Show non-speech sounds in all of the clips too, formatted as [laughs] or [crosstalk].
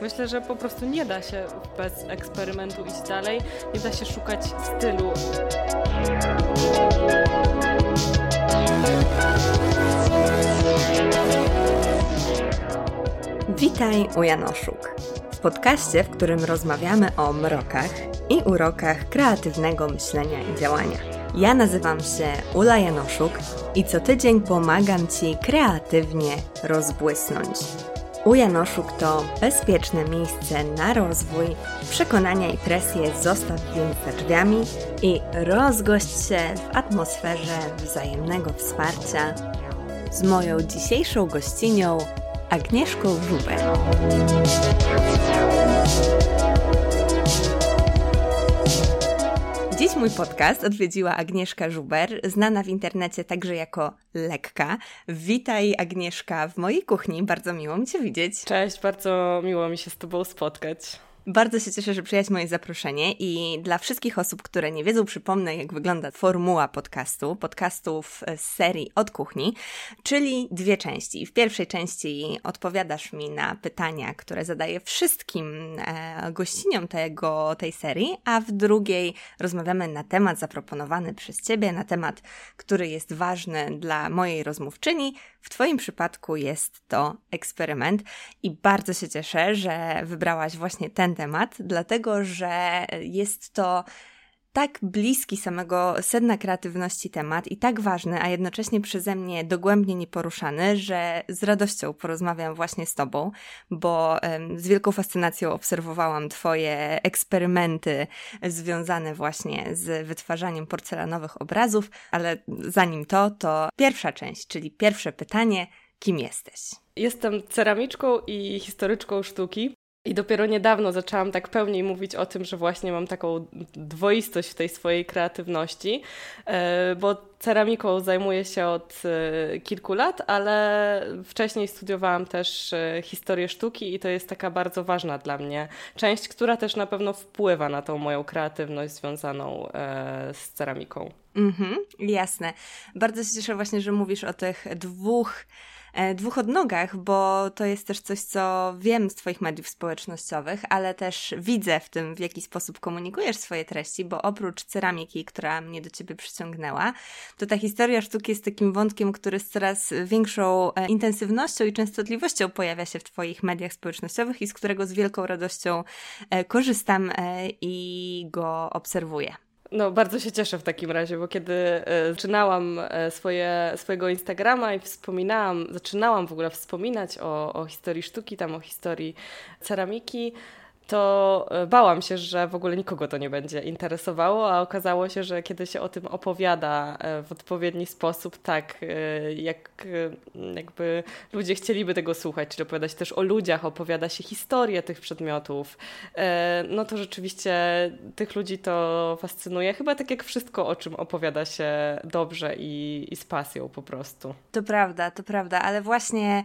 Myślę, że po prostu nie da się bez eksperymentu iść dalej, nie da się szukać stylu. Witaj u Janoszuk. W podcaście, w którym rozmawiamy o mrokach i urokach kreatywnego myślenia i działania. Ja nazywam się Ula Janoszuk i co tydzień pomagam Ci kreatywnie rozbłysnąć. U Janoszuk to bezpieczne miejsce na rozwój, przekonania i presję zostaw więc za drzwiami i rozgość się w atmosferze wzajemnego wsparcia z moją dzisiejszą gościnią Agnieszką Żubę. Dziś mój podcast odwiedziła Agnieszka Żuber, znana w internecie także jako Lekka. Witaj Agnieszka w mojej kuchni, bardzo miło mi Cię widzieć. Cześć, bardzo miło mi się z Tobą spotkać. Bardzo się cieszę, że przyjąłeś moje zaproszenie i dla wszystkich osób, które nie wiedzą, przypomnę, jak wygląda formuła podcastu, podcastów z serii Od Kuchni, czyli dwie części. W pierwszej części odpowiadasz mi na pytania, które zadaję wszystkim e, gościniom tego, tej serii, a w drugiej rozmawiamy na temat zaproponowany przez Ciebie, na temat, który jest ważny dla mojej rozmówczyni. W Twoim przypadku jest to eksperyment i bardzo się cieszę, że wybrałaś właśnie ten temat, dlatego że jest to tak bliski samego sedna kreatywności temat i tak ważny, a jednocześnie przeze mnie dogłębnie nieporuszany, że z radością porozmawiam właśnie z Tobą, bo z wielką fascynacją obserwowałam Twoje eksperymenty związane właśnie z wytwarzaniem porcelanowych obrazów, ale zanim to, to pierwsza część, czyli pierwsze pytanie, kim jesteś? Jestem ceramiczką i historyczką sztuki. I dopiero niedawno zaczęłam tak pełniej mówić o tym, że właśnie mam taką dwoistość w tej swojej kreatywności, e, bo ceramiką zajmuję się od e, kilku lat, ale wcześniej studiowałam też e, historię sztuki i to jest taka bardzo ważna dla mnie część, która też na pewno wpływa na tą moją kreatywność związaną z ceramiką. Mhm, jasne. Bardzo się cieszę właśnie, że mówisz o tych dwóch dwóch odnogach, bo to jest też coś, co wiem z Twoich mediów społecznościowych, ale też widzę w tym, w jaki sposób komunikujesz swoje treści, bo oprócz ceramiki, która mnie do Ciebie przyciągnęła, to ta historia sztuki jest takim wątkiem, który z coraz większą e, intensywnością i częstotliwością pojawia się w Twoich mediach społecznościowych i z którego z wielką radością e, korzystam i go obserwuję. No, bardzo się cieszę w takim razie, bo kiedy e, zaczynałam e, swoje, swojego Instagrama i wspominałam, zaczynałam w ogóle wspominać o, o historii sztuki, tam o historii ceramiki, to e, bałam się, że w ogóle nikogo to nie będzie interesowało, a okazało się, że kiedy się o tym opowiada e, w odpowiedni sposób, tak e, jak jakby ludzie chcieliby tego słuchać, czyli opowiada się też o ludziach, opowiada się historię tych przedmiotów, no to rzeczywiście tych ludzi to fascynuje. Chyba tak jak wszystko, o czym opowiada się dobrze i, i z pasją po prostu. To prawda, to prawda, ale właśnie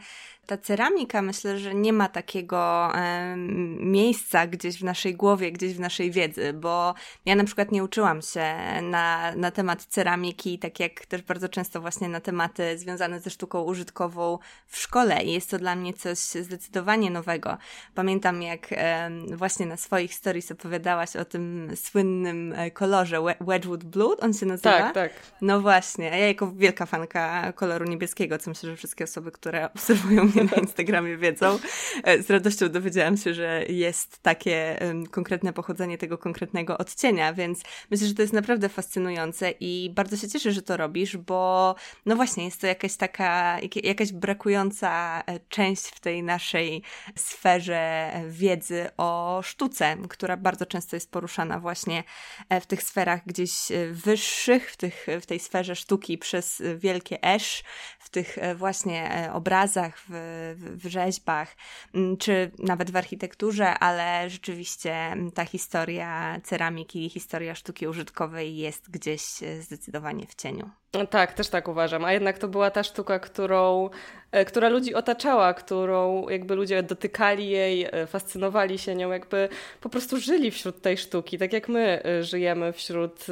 ta ceramika myślę, że nie ma takiego e, miejsca gdzieś w naszej głowie, gdzieś w naszej wiedzy, bo ja na przykład nie uczyłam się na, na temat ceramiki, tak jak też bardzo często właśnie na tematy związane ze sztuką użytkową w szkole i jest to dla mnie coś zdecydowanie nowego. Pamiętam jak e, właśnie na swoich stories opowiadałaś o tym słynnym e, kolorze Wedgwood Blue, on się nazywa? Tak, tak. No właśnie, a ja jako wielka fanka koloru niebieskiego, co myślę, że wszystkie osoby, które obserwują mnie [laughs] na Instagramie wiedzą. E, z radością dowiedziałam się, że jest takie konkretne pochodzenie tego konkretnego odcienia, więc myślę, że to jest naprawdę fascynujące i bardzo się cieszę, że to robisz, bo no właśnie jest to jakaś taka, jakaś brakująca e, część w tej naszej sferze wiedzy o sztuce, która bardzo często jest poruszana właśnie e, w tych sferach gdzieś wyższych, w, tych, w tej sferze sztuki przez wielkie esz, w tych właśnie obrazach, w w, rzeźbach, mm, czy nawet w architekturze, ale rzeczywiście mm, ta historia ceramiki, historia sztuki użytkowej jest gdzieś e, zdecydowanie w cieniu. Tak, też tak uważam. A jednak to była ta sztuka, którą, e, która ludzi otaczała, którą jakby ludzie dotykali jej, e, fascynowali się nią, jakby po prostu żyli wśród tej sztuki, tak jak my żyjemy wśród,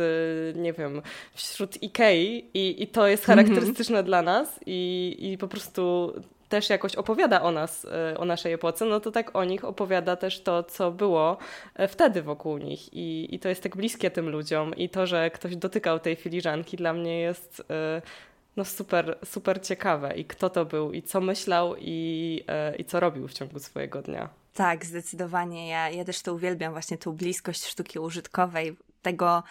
nie wiem, wśród Ikei i, i to jest mhm. charakterystyczne mm -hmm. dla nas i, i po prostu też jakoś opowiada o nas, o naszej epoce, no to tak o nich opowiada też to, co było wtedy wokół nich. I, i to jest tak bliskie tym ludziom. I to, że ktoś dotykał tej filiżanki, dla mnie jest no super, super ciekawe. I kto to był, i co myślał, i, i co robił w ciągu swojego dnia. Tak, zdecydowanie. Ja, ja też to uwielbiam, właśnie tą bliskość sztuki użytkowej, tego,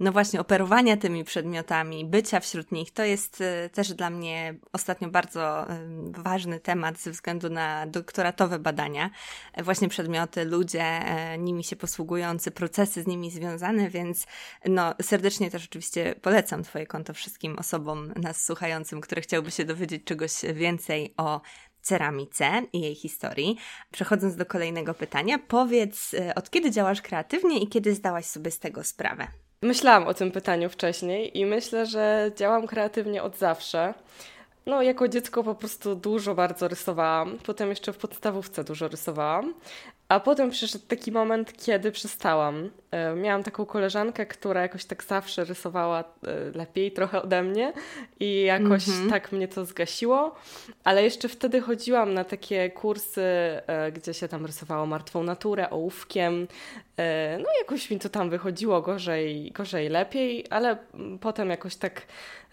no właśnie, operowania tymi przedmiotami, bycia wśród nich. To jest y, też dla mnie ostatnio bardzo y, ważny temat ze względu na doktoratowe badania. Właśnie przedmioty, ludzie y, nimi się posługujący, procesy z nimi związane, więc no serdecznie też oczywiście polecam Twoje konto wszystkim osobom nas słuchającym, które chciałyby się dowiedzieć czegoś więcej o ceramice i jej historii. Przechodząc do kolejnego pytania, powiedz, e, od kiedy działasz kreatywnie i kiedy zdałaś sobie z tego sprawę? Myślałam o tym pytaniu wcześniej i myślę, że działam kreatywnie od zawsze. No, jako dziecko po prostu dużo bardzo rysowałam. Potem jeszcze w podstawówce dużo rysowałam. A potem przyszedł taki moment, kiedy przestałam. E, miałam taką koleżankę, która jakoś tak zawsze rysowała e, lepiej trochę ode mnie i jakoś mm -hmm. tak mnie to zgasiło. Ale jeszcze wtedy chodziłam na takie kursy, e, gdzie się tam rysowało martwą naturę, ołówkiem. No jakoś mi to tam wychodziło gorzej, gorzej lepiej, ale potem jakoś tak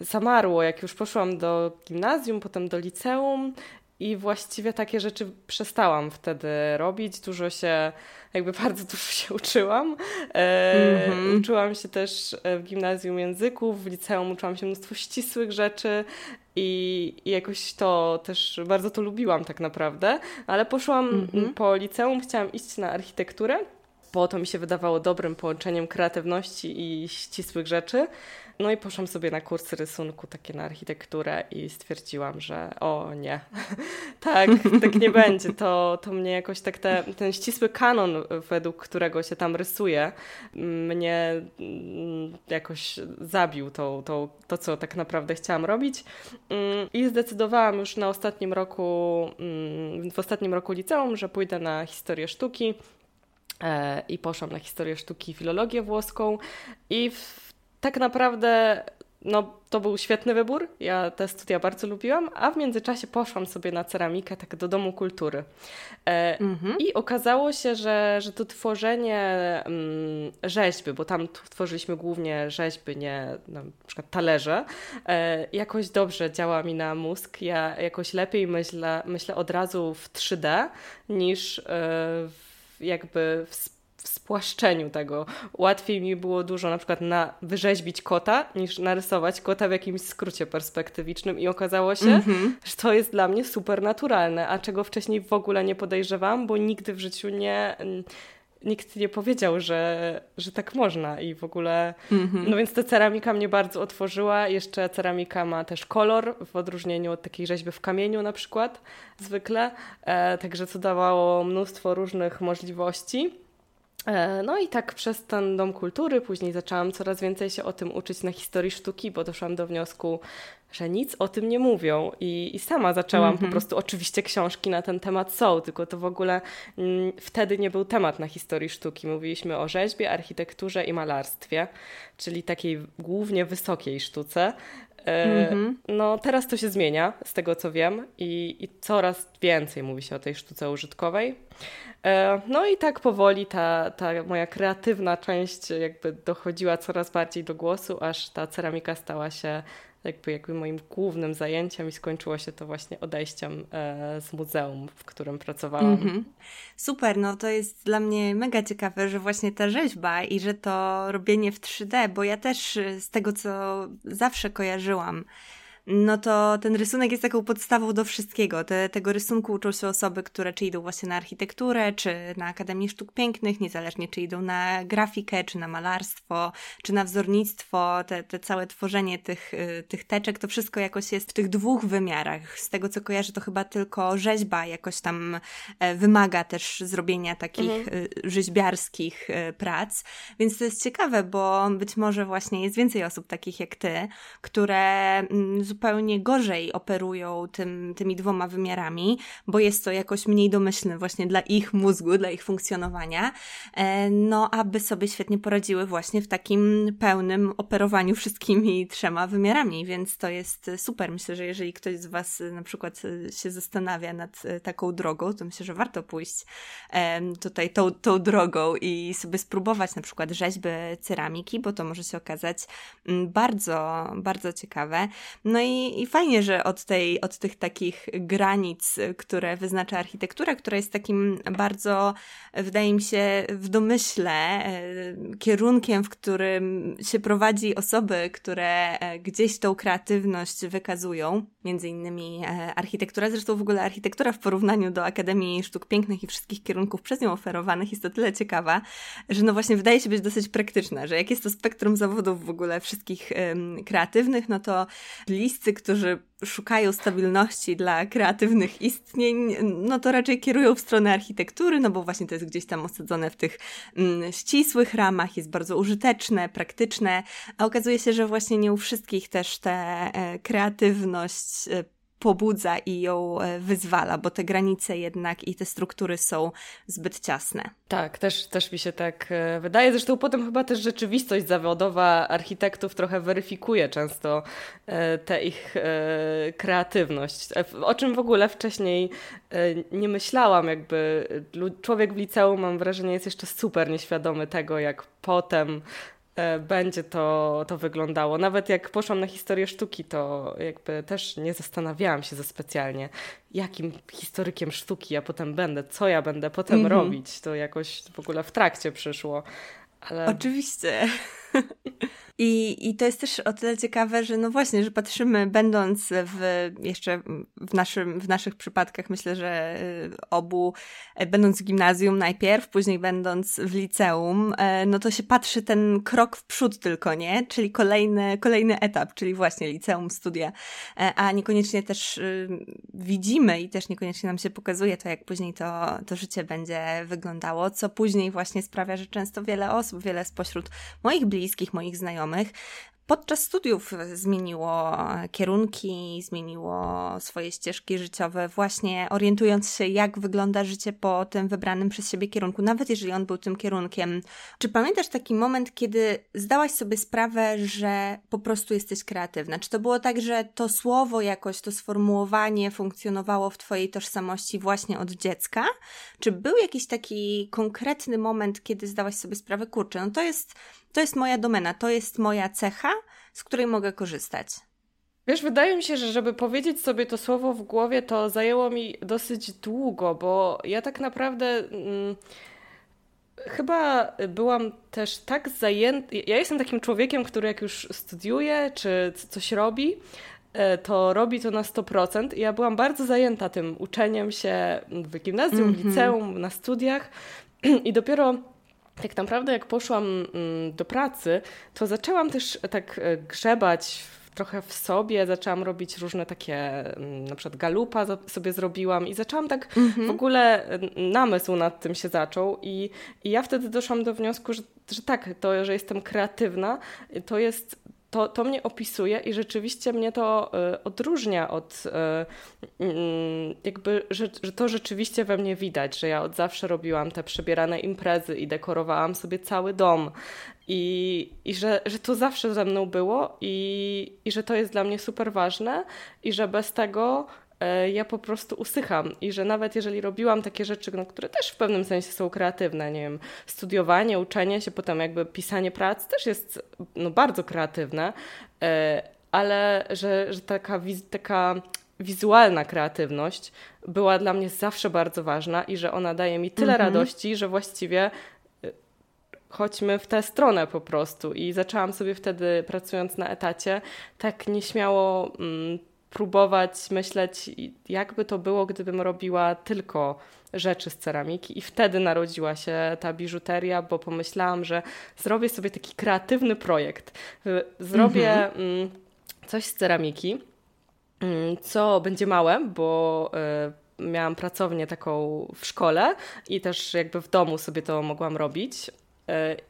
zamarło. Jak już poszłam do gimnazjum, potem do liceum, i właściwie takie rzeczy przestałam wtedy robić. Dużo się, jakby [laughs] bardzo dużo się uczyłam. E, mm-hmm. Uczyłam się też e, w gimnazjum języków, w liceum uczyłam się mnóstwo ścisłych rzeczy i, i jakoś to też bardzo to lubiłam tak naprawdę. Ale poszłam mm-hmm. po liceum, chciałam iść na architekturę bo to mi się wydawało dobrym połączeniem kreatywności i ścisłych rzeczy. No i poszłam sobie na kursy rysunku, takie na architekturę i stwierdziłam, że o nie, [laughs] tak, tak nie będzie. To, to mnie jakoś tak te, ten ścisły kanon, według którego się tam rysuje, mnie mm, jakoś zabił to, to, to co tak naprawdę chciałam robić. Mm, I zdecydowałam już na ostatnim roku, mm, w ostatnim roku liceum, że pójdę na historię sztuki e, i poszłam na historię sztuki i filologię włoską i tak naprawdę no, to był świetny wybór. Ja te studia bardzo lubiłam, a w międzyczasie poszłam sobie na ceramikę, tak do Domu Kultury. E, mhm. I okazało się, że, że to tworzenie mm, rzeźby, bo tam tworzyliśmy głównie rzeźby, nie na przykład talerze, e, jakoś dobrze działa mi na mózg. Ja jakoś lepiej myślę, myślę od razu w 3D niż e, w, jakby w w spłaszczeniu tego. Łatwiej mi było dużo na przykład na wyrzeźbić kota, niż narysować kota w jakimś skrócie perspektywicznym i okazało się, mm -hmm. że to jest dla mnie super naturalne, a czego wcześniej w ogóle nie podejrzewałam, bo nigdy w życiu nie nikt nie powiedział, że, że tak można i w ogóle. Mm -hmm. No więc ta ceramika mnie bardzo otworzyła. Jeszcze ceramika ma też kolor, w odróżnieniu od takiej rzeźby w kamieniu na przykład zwykle. E, także co dawało mnóstwo różnych możliwości. E, no i tak przez ten Dom Kultury później zaczęłam coraz więcej się o tym uczyć na historii sztuki, bo doszłam do wniosku, że nic o tym nie mówią i, i sama zaczęłam mm -hmm. po mhm. prostu, oczywiście książki na ten temat są, tylko to w ogóle m, mm, wtedy nie był temat na historii sztuki. Mówiliśmy o rzeźbie, architekturze i malarstwie, czyli takiej głównie wysokiej sztuce. E, mm -hmm. No teraz to się zmienia, z tego co wiem i, i coraz więcej mówi się o tej sztuce użytkowej. E, no i tak powoli ta, ta moja kreatywna część jakby dochodziła coraz bardziej do głosu, aż ta ceramika stała się jakby, jakby moim głównym zajęciem i skończyło się to właśnie odejściem e, z muzeum, w którym pracowałam. -hmm. Super, no to jest dla mnie mega ciekawe, że właśnie ta rzeźba i że to robienie w 3D, bo ja też z tego, co zawsze kojarzyłam, no to ten rysunek jest taką podstawą do wszystkiego. Te, tego rysunku uczą się osoby, które czy idą właśnie na architekturę, czy na Akademię Sztuk Pięknych, niezależnie czy idą na grafikę, czy na malarstwo, czy na wzornictwo, te, te całe tworzenie tych, y, tych teczek, to wszystko jakoś jest w tych dwóch wymiarach. Z tego co kojarzę, to chyba tylko rzeźba jakoś tam e, wymaga też zrobienia takich mhm. Y, rzeźbiarskich y, prac. Więc to jest ciekawe, bo być może właśnie jest więcej osób takich jak ty, które mm, zupełnie gorzej operują tym, tymi dwoma wymiarami, bo jest to jakoś mniej domyślne właśnie dla ich mózgu, dla ich funkcjonowania, e, no aby sobie świetnie poradziły właśnie w takim pełnym operowaniu wszystkimi trzema wymiarami, więc to jest super. Myślę, że jeżeli ktoś z Was na przykład się zastanawia nad taką drogą, to myślę, że warto pójść tutaj tą, tą drogą i sobie spróbować na przykład rzeźby ceramiki, bo to może się okazać mm, bardzo, bardzo ciekawe. No i, i fajnie, że od, tej, od tych takich granic, które wyznacza architektura, która jest takim bardzo, wydaje mi się, w domyśle e, kierunkiem, w którym się prowadzi osoby, które gdzieś tą kreatywność wykazują, między innymi architektura, zresztą w ogóle architektura w porównaniu do Akademii Sztuk Pięknych i wszystkich kierunków przez nią oferowanych jest to tyle ciekawa, że no właśnie wydaje się być dosyć praktyczna, że jak jest to spektrum zawodów w ogóle wszystkich kreatywnych, no to bliscy, którzy szukają stabilności dla kreatywnych istnień, no to raczej kierują w stronę architektury, no bo właśnie to jest gdzieś tam osadzone w tych mm, ścisłych ramach, jest bardzo użyteczne, praktyczne, a okazuje się, że właśnie nie u wszystkich też tę e, kreatywność e, pobudza i ją e, wyzwala, bo te granice jednak i te struktury są zbyt ciasne. Tak, też, też mi się tak e, wydaje. Zresztą potem chyba też rzeczywistość zawodowa architektów trochę weryfikuje często e, tę ich kreatywność. O czym w ogóle wcześniej nie myślałam. Jakby człowiek w liceum, mam wrażenie, jest jeszcze super nieświadomy tego, jak potem będzie to, to wyglądało. Nawet jak poszłam na historię sztuki, to jakby też nie zastanawiałam się za specjalnie, jakim historykiem sztuki ja potem będę, co ja będę potem mm -hmm. robić. To jakoś w ogóle w trakcie przyszło. Ale... Oczywiście. I, I to jest też o tyle ciekawe, że no właśnie, że patrzymy, będąc w jeszcze w, naszym, w naszych przypadkach, myślę, że y, obu, e, będąc w gimnazjum najpierw, później będąc w liceum, e, no to się patrzy ten krok w przód tylko, nie? Czyli kolejny, kolejny etap, czyli właśnie liceum, studia, e, a niekoniecznie też y, widzimy i też niekoniecznie nam się pokazuje to, jak później to, to życie będzie wyglądało, co później właśnie sprawia, że często wiele osób, wiele spośród moich bliskich, moich znajomych, znajomych, podczas studiów zmieniło kierunki, zmieniło swoje ścieżki życiowe, właśnie orientując się, jak wygląda życie po tym wybranym przez siebie kierunku, nawet jeżeli on był tym kierunkiem. Czy pamiętasz taki moment, kiedy zdałaś sobie sprawę, że po prostu jesteś kreatywna? Czy to było tak, że to słowo jakoś, to sformułowanie funkcjonowało w Twojej tożsamości właśnie od dziecka? Czy był jakiś taki konkretny moment, kiedy zdałaś sobie sprawę, kurczę, no to jest to jest moja domena, to jest moja cecha, z której mogę korzystać. Wiesz, wydaje mi się, że żeby powiedzieć sobie to słowo w głowie, to zajęło mi dosyć długo, bo ja tak naprawdę mm, chyba byłam też tak zajęta. Ja jestem takim człowiekiem, który jak już studiuje czy coś robi, e, to robi to na 100%. I ja byłam bardzo zajęta tym uczeniem się w gimnazjum, mm -hmm. liceum, na studiach [clears throat] i dopiero tak naprawdę jak poszłam mm, do pracy, to zaczęłam też tak e, grzebać trochę w sobie, zaczęłam robić różne takie, mm, na przykład galupa sobie zrobiłam i zaczęłam tak mhm. w ogóle e, namysł nad tym się zaczął i, i ja wtedy doszłam do wniosku, że, że tak, to, że jestem kreatywna, to jest to, to mnie opisuje i rzeczywiście mnie to y, odróżnia od y, y, jakby, że, że to rzeczywiście we mnie widać, że ja od zawsze robiłam te przebierane imprezy i dekorowałam sobie cały dom. I, i że, że to zawsze ze mną było i, i że to jest dla mnie super ważne i że bez tego ja po prostu usycham i że nawet jeżeli robiłam takie rzeczy, no, które też w pewnym sensie są kreatywne, nie wiem, studiowanie, uczenie się, potem jakby pisanie prac też jest no, bardzo kreatywne, e, ale że, że taka, taka wizualna kreatywność była dla mnie zawsze bardzo ważna i że ona daje mi tyle mhm. radości, że właściwie e, chodźmy w tę stronę po prostu. I zaczęłam sobie wtedy, pracując na etacie, tak nieśmiało mm, próbować myśleć, jakby to było, gdybym robiła tylko rzeczy z ceramiki. I wtedy narodziła się ta biżuteria, bo pomyślałam, że zrobię sobie taki kreatywny projekt. Zrobię mhm. coś z ceramiki, mm, co będzie małe, bo y, miałam pracownię taką w szkole i też jakby w domu sobie to mogłam robić.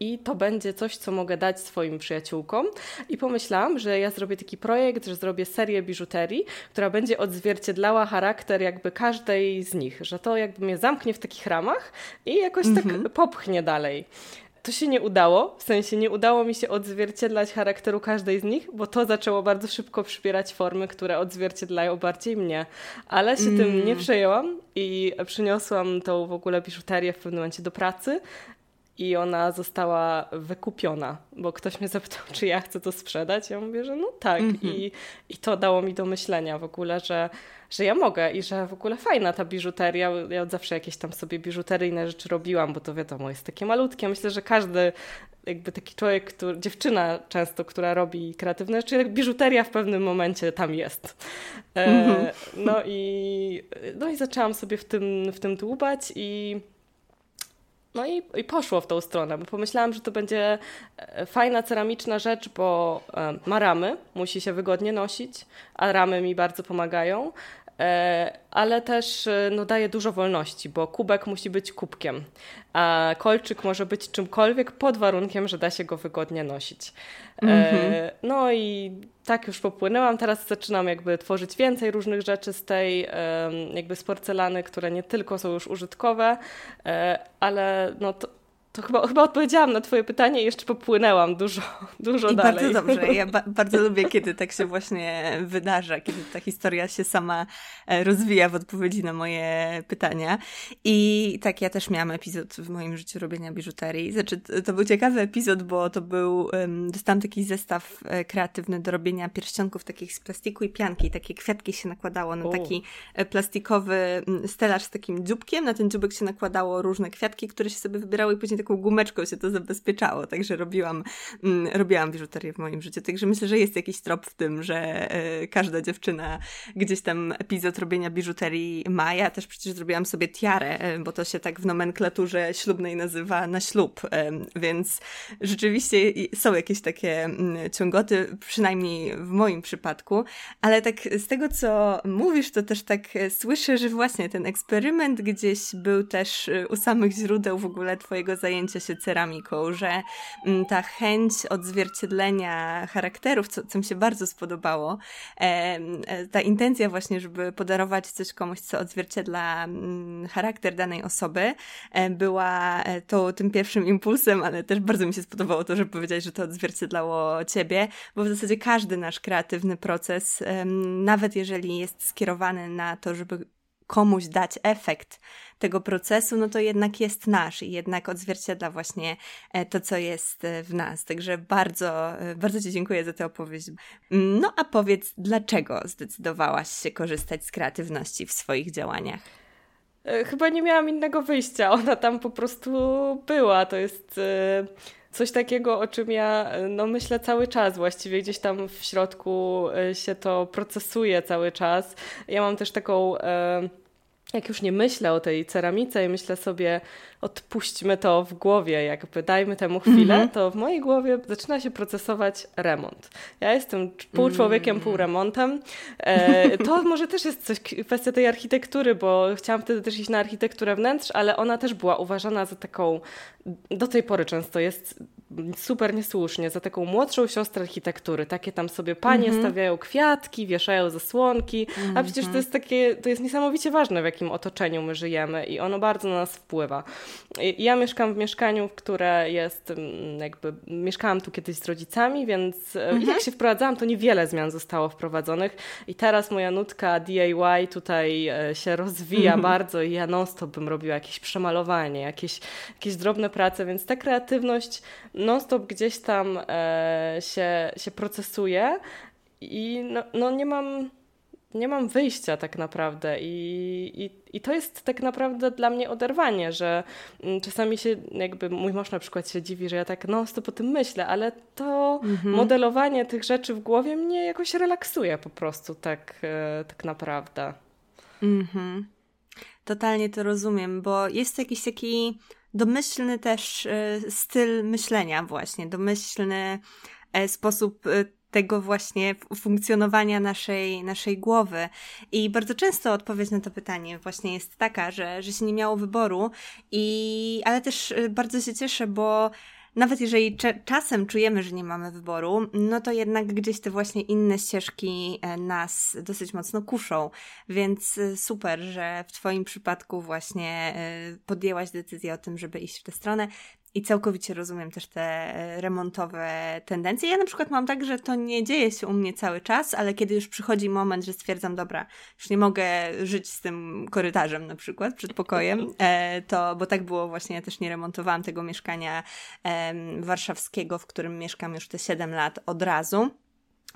I to będzie coś, co mogę dać swoim przyjaciółkom. I pomyślałam, że ja zrobię taki projekt, że zrobię serię biżuterii, która będzie odzwierciedlała charakter jakby każdej z nich, że to jakby mnie zamknie w takich ramach i jakoś tak mhm. popchnie dalej. To się nie udało, w sensie nie udało mi się odzwierciedlać charakteru każdej z nich, bo to zaczęło bardzo szybko przybierać formy, które odzwierciedlają bardziej mnie. Ale się mm. tym nie przejęłam i przyniosłam tą w ogóle biżuterię w pewnym momencie do pracy i ona została wykupiona, bo ktoś mnie zapytał, czy ja chcę to sprzedać. Ja mówię, że no tak. Mm -hmm. I, I to dało mi do myślenia w ogóle, że, że ja mogę i że w ogóle fajna ta biżuteria. Ja od zawsze jakieś tam sobie biżuteryjne rzeczy robiłam, bo to wiadomo, jest takie malutkie. Myślę, że każdy jakby taki człowiek, który, dziewczyna często, która robi kreatywne rzeczy, biżuteria w pewnym momencie tam jest. E, mm -hmm. no, i, no i zaczęłam sobie w tym, w tym dłubać i no i, i poszło w tą stronę, bo pomyślałam, że to będzie e, fajna ceramiczna rzecz, bo e, ma ramy, musi się wygodnie nosić, a ramy mi bardzo pomagają. E, ale też e, no, daje dużo wolności, bo kubek musi być kubkiem, a kolczyk może być czymkolwiek pod warunkiem, że da się go wygodnie nosić. Mm-hmm. No i tak już popłynęłam. Teraz zaczynam jakby tworzyć więcej różnych rzeczy z tej jakby z porcelany, które nie tylko są już użytkowe, ale no to, to chyba, chyba odpowiedziałam na Twoje pytanie i jeszcze popłynęłam dużo, [laughs] dużo I dalej. Bardzo dobrze. Ja [laughs] ba bardzo lubię, kiedy tak się właśnie wydarza, kiedy ta historia się sama e, rozwija w odpowiedzi na moje pytania. I tak, ja też miałam epizod w moim życiu robienia biżuterii. Znaczy, to był ciekawy epizod, bo to był, dostałam taki zestaw e, kreatywny do robienia pierścionków takich z plastiku i pianki. Takie kwiatki się nakładało na taki e, plastikowy stelaż z takim dzióbkiem. Na ten dzióbek się nakładało różne kwiatki, które się sobie wybierały i później taką gumeczką się to zabezpieczało, także robiłam, mm, robiłam biżuterię w moim życiu. Także myślę, że jest jakiś trop w tym, że y, każda dziewczyna gdzieś tam epizod robienia biżuterii ma. Ja też przecież zrobiłam sobie tiarę, y, bo to się tak w nomenklaturze ślubnej nazywa na ślub, y, więc rzeczywiście są jakieś takie y, ciągoty, przynajmniej w moim przypadku, ale tak z tego, co mówisz, to też tak słyszę, że właśnie ten eksperyment gdzieś był też u samych źródeł w ogóle twojego zajęcia zajęcia się ceramiką, że mm, ta chęć odzwierciedlenia charakterów, co, co mi się bardzo spodobało, e, ta intencja właśnie, żeby podarować coś komuś, co odzwierciedla mm, charakter danej osoby, e, była e, to tym pierwszym impulsem, ale też bardzo mi się spodobało to, że powiedziałeś, że to odzwierciedlało ciebie, bo w zasadzie każdy nasz kreatywny proces, nawet jeżeli jest skierowany na to, żeby komuś dać efekt tego procesu, no to jednak jest nasz i jednak odzwierciedla właśnie e, to, co jest e, w nas. Także bardzo, e, bardzo Ci dziękuję za tę opowieść. No a powiedz, dlaczego zdecydowałaś się korzystać z kreatywności w swoich działaniach? Chyba nie miałam innego wyjścia. [laughs] Ona tam po prostu była. To jest coś takiego, o czym ja no, myślę cały czas. Właściwie gdzieś tam w środku się to procesuje cały czas. Ja mam też taką jak już nie myślę o tej ceramice i myślę sobie, odpuśćmy to w głowie, jakby dajmy temu chwilę, mm -hmm. to w mojej głowie zaczyna się procesować remont. Ja jestem pół człowiekiem, pół remontem. E, [laughs] to może też jest coś, kwestia tej architektury, bo chciałam wtedy też iść na architekturę wnętrz, ale ona też była uważana za taką, do tej pory często jest super niesłusznie, za taką młodszą siostrę architektury. Takie tam sobie panie mm -hmm. stawiają kwiatki, wieszają zasłonki, mm -hmm. a przecież to mhm. jest takie, to jest niesamowicie ważne, w jakim otoczeniu my żyjemy i ono bardzo na nas wpływa. Ja mieszkam w mieszkaniu, które jest mm, jakby, mieszkałam tu kiedyś z rodzicami, więc e, mhm. jak się wprowadzałam, to niewiele zmian zostało wprowadzonych i teraz moja nutka DIY tutaj e, się rozwija mhm. bardzo i ja non-stop bym robiła jakieś przemalowanie, jakieś, jakieś drobne prace, więc ta kreatywność non-stop gdzieś tam e, się, się procesuje i no, no nie mam nie mam wyjścia tak naprawdę i, i, i to jest tak naprawdę dla mnie oderwanie, że mm, czasami się jakby mój mąż na przykład się dziwi, że ja tak no stop o tym myślę, ale to mhm. modelowanie tych rzeczy w głowie mnie jakoś relaksuje po prostu tak, e, tak naprawdę. Mhm. Totalnie to rozumiem, bo jest jakiś taki domyślny też e, styl myślenia właśnie, domyślny e, sposób tego właśnie funkcjonowania naszej, naszej głowy. I bardzo często odpowiedź na to pytanie właśnie jest taka, że, że się nie miało wyboru, i, ale też bardzo się cieszę, bo nawet jeżeli czasem czujemy, że nie mamy wyboru, no to jednak gdzieś te właśnie inne ścieżki e, nas dosyć mocno kuszą. Więc e, super, że w Twoim przypadku właśnie e, podjęłaś decyzję o tym, żeby iść w tę stronę. I całkowicie rozumiem też te e, remontowe tendencje. Ja na przykład mam tak, że to nie dzieje się u mnie cały czas, ale kiedy już przychodzi moment, że stwierdzam, dobra, już nie mogę żyć z tym korytarzem na przykład, przed pokojem, [laughs] e, to, bo tak było właśnie, ja też nie remontowałam tego mieszkania warszawskiego, w którym mieszkam już te 7 lat od razu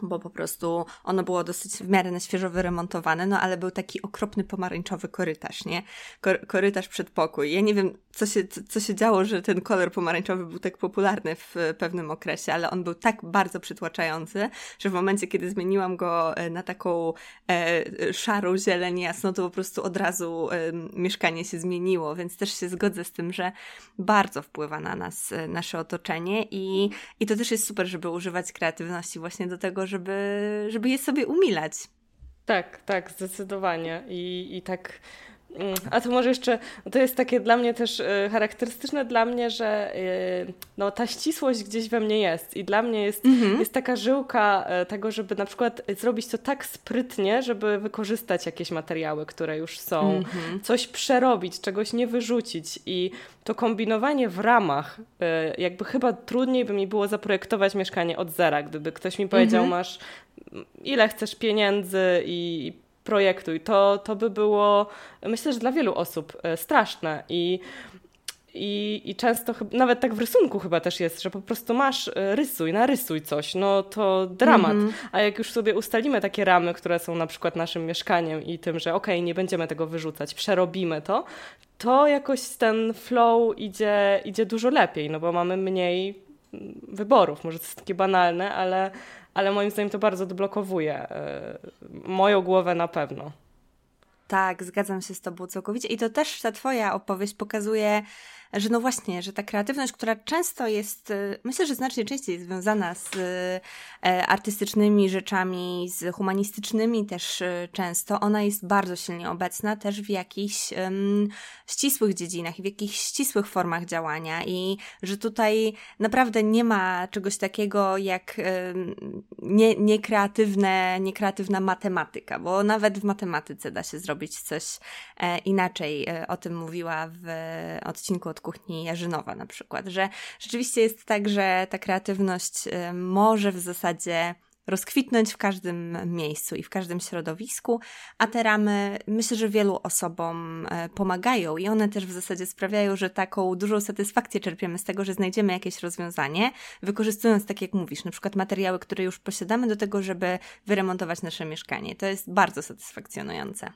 bo po prostu ono było dosyć w miarę na świeżo wyremontowane, no ale był taki okropny pomarańczowy korytarz, nie? Kor korytarz przed pokój. Ja nie wiem, co się, co się działo, że ten kolor pomarańczowy był tak popularny w pewnym okresie, ale on był tak bardzo przytłaczający, że w momencie, kiedy zmieniłam go e, na taką e, szarą zieleń jasno, to po prostu od razu e, mieszkanie się zmieniło, więc też się zgodzę z tym, że bardzo wpływa na nas e, nasze otoczenie i, i to też jest super, żeby używać kreatywności właśnie do tego, żeby, żeby je sobie umilać. Tak, tak, zdecydowanie. I, i tak. Mm, a to może jeszcze, to jest takie dla mnie też y, charakterystyczne dla mnie, że y, no, ta ścisłość gdzieś we mnie jest i dla mnie jest, mhm. jest taka żyłka y, tego, żeby na przykład zrobić to tak sprytnie, żeby wykorzystać jakieś materiały, które już są, mhm. coś przerobić, czegoś nie wyrzucić i to kombinowanie w ramach, y, jakby chyba trudniej by mi było zaprojektować mieszkanie od zera, gdyby ktoś mi powiedział, mhm. masz ile chcesz pieniędzy i projektuj. To, to by było, myślę, że dla wielu osób y, straszne i i, I często nawet tak w rysunku chyba też jest, że po prostu masz e, rysuj, narysuj coś, no to dramat. Mm -hmm. A jak już sobie ustalimy takie ramy, które są na przykład naszym mieszkaniem i tym, że okej, okay, nie będziemy tego wyrzucać, przerobimy to, to jakoś ten flow idzie, idzie dużo lepiej, no bo mamy mniej wyborów. Może to jest takie banalne, ale, ale moim zdaniem to bardzo odblokowuje yy, moją głowę na pewno. Tak, zgadzam się z Tobą całkowicie. I to też ta Twoja opowieść pokazuje, że no właśnie, że ta kreatywność, która często jest, y, myślę, że znacznie częściej związana z y, e, artystycznymi rzeczami, z humanistycznymi też y, często, ona jest bardzo silnie obecna też w jakichś um, ścisłych dziedzinach i w jakichś ścisłych formach działania i że tutaj naprawdę nie ma czegoś takiego jak um, nie, niekreatywne, niekreatywna matematyka, bo nawet w matematyce da się zrobić coś e, inaczej. E, o tym mówiła w odcinku od kuchni Jarzynowa na przykład, że rzeczywiście jest tak, że ta kreatywność y, może w zasadzie rozkwitnąć w każdym miejscu i w każdym środowisku, a te ramy myślę, że wielu osobom y, pomagają i one też w zasadzie sprawiają, że taką dużą satysfakcję czerpiemy z tego, że znajdziemy jakieś rozwiązanie, wykorzystując, tak jak mówisz, na przykład materiały, które już posiadamy do tego, żeby wyremontować nasze mieszkanie. To jest bardzo satysfakcjonujące.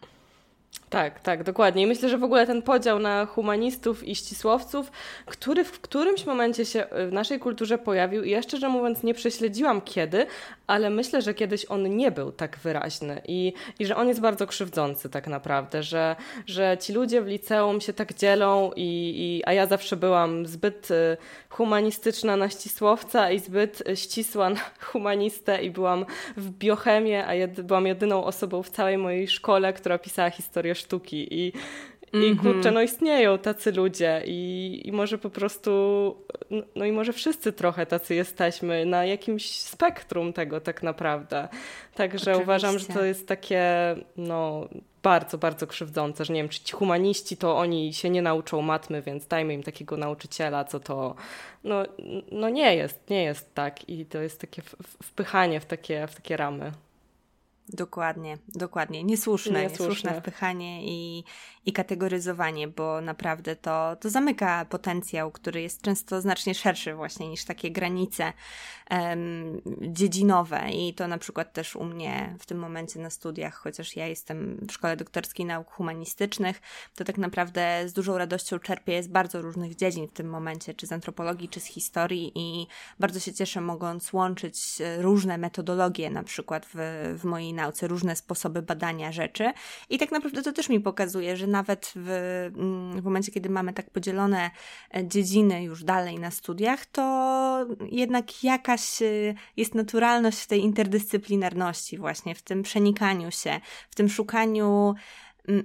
Tak, tak, dokładnie. I myślę, że w ogóle ten podział na humanistów i ścisłowców, który w którymś momencie się w naszej kulturze pojawił i ja szczerze mówiąc nie prześledziłam kiedy, ale myślę, że kiedyś on nie był tak wyraźny i, i że on jest bardzo krzywdzący tak naprawdę, że, że ci ludzie w liceum się tak dzielą i, i a ja zawsze byłam zbyt y, humanistyczna na ścisłowca i zbyt ścisła na humanistę i byłam w biochemię, a jed, byłam jedyną osobą w całej mojej szkole, która pisała historię sztuki i i mm -hmm. kurczę, no istnieją tacy ludzie i, i może po prostu, no, no i może wszyscy trochę tacy jesteśmy na jakimś spektrum tego tak naprawdę. Także Oczywiście. uważam, że to jest takie, no bardzo, bardzo krzywdzące, że nie wiem, czy ci humaniści to oni się nie nauczą matmy, więc dajmy im takiego nauczyciela, co to, no, no nie jest, nie jest tak i to jest takie wpychanie w takie, w takie ramy. Dokładnie, dokładnie. Niesłuszne, niesłuszne, niesłuszne wpychanie i, i kategoryzowanie, bo naprawdę to, to zamyka potencjał, który jest często znacznie szerszy właśnie niż takie granice um, dziedzinowe i to na przykład też u mnie w tym momencie na studiach, chociaż ja jestem w Szkole Doktorskiej Nauk Humanistycznych, to tak naprawdę z dużą radością czerpię z bardzo różnych dziedzin w tym momencie, czy z antropologii, czy z historii i bardzo się cieszę mogąc łączyć różne metodologie na przykład w, w mojej nauce, różne sposoby badania rzeczy. I tak naprawdę to też mi pokazuje, że nawet w, mm, w momencie, kiedy mamy tak podzielone e, dziedziny już dalej na studiach, to jednak jakaś e, jest naturalność w tej interdyscyplinarności właśnie, w tym przenikaniu się, w tym szukaniu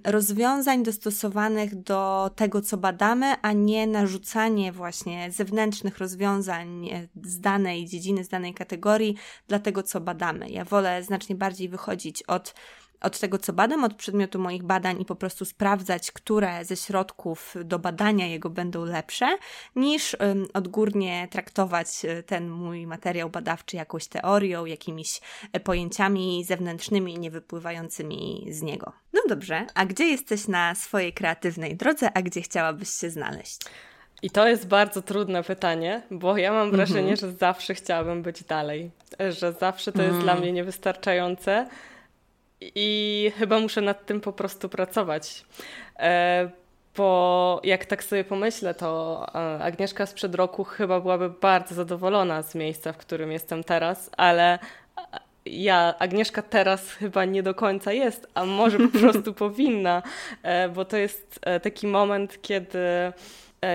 rozwiązań dostosowanych do tego, co badamy, a nie narzucanie właśnie zewnętrznych rozwiązań z danej dziedziny, z danej kategorii dla tego, co badamy. Ja wolę znacznie bardziej wychodzić od od tego, co badam, od przedmiotu moich badań i po prostu sprawdzać, które ze środków do badania jego będą lepsze, niż odgórnie traktować e, ten mój materiał badawczy jakąś teorią, jakimiś e, pojęciami zewnętrznymi, niewypływającymi z niego. No dobrze, a gdzie jesteś na swojej kreatywnej drodze, a gdzie chciałabyś się znaleźć? I to jest bardzo trudne pytanie, bo ja mam wrażenie, mm -hmm. że zawsze chciałabym być dalej, że zawsze to jest mm. dla mnie niewystarczające i chyba muszę nad tym po prostu pracować. E, bo jak tak sobie pomyślę, to e, Agnieszka sprzed roku chyba byłaby bardzo zadowolona z miejsca, w którym jestem teraz, ale ja, Agnieszka teraz chyba nie do końca jest, a może po [laughs] prostu powinna, e, bo to jest taki moment, kiedy E,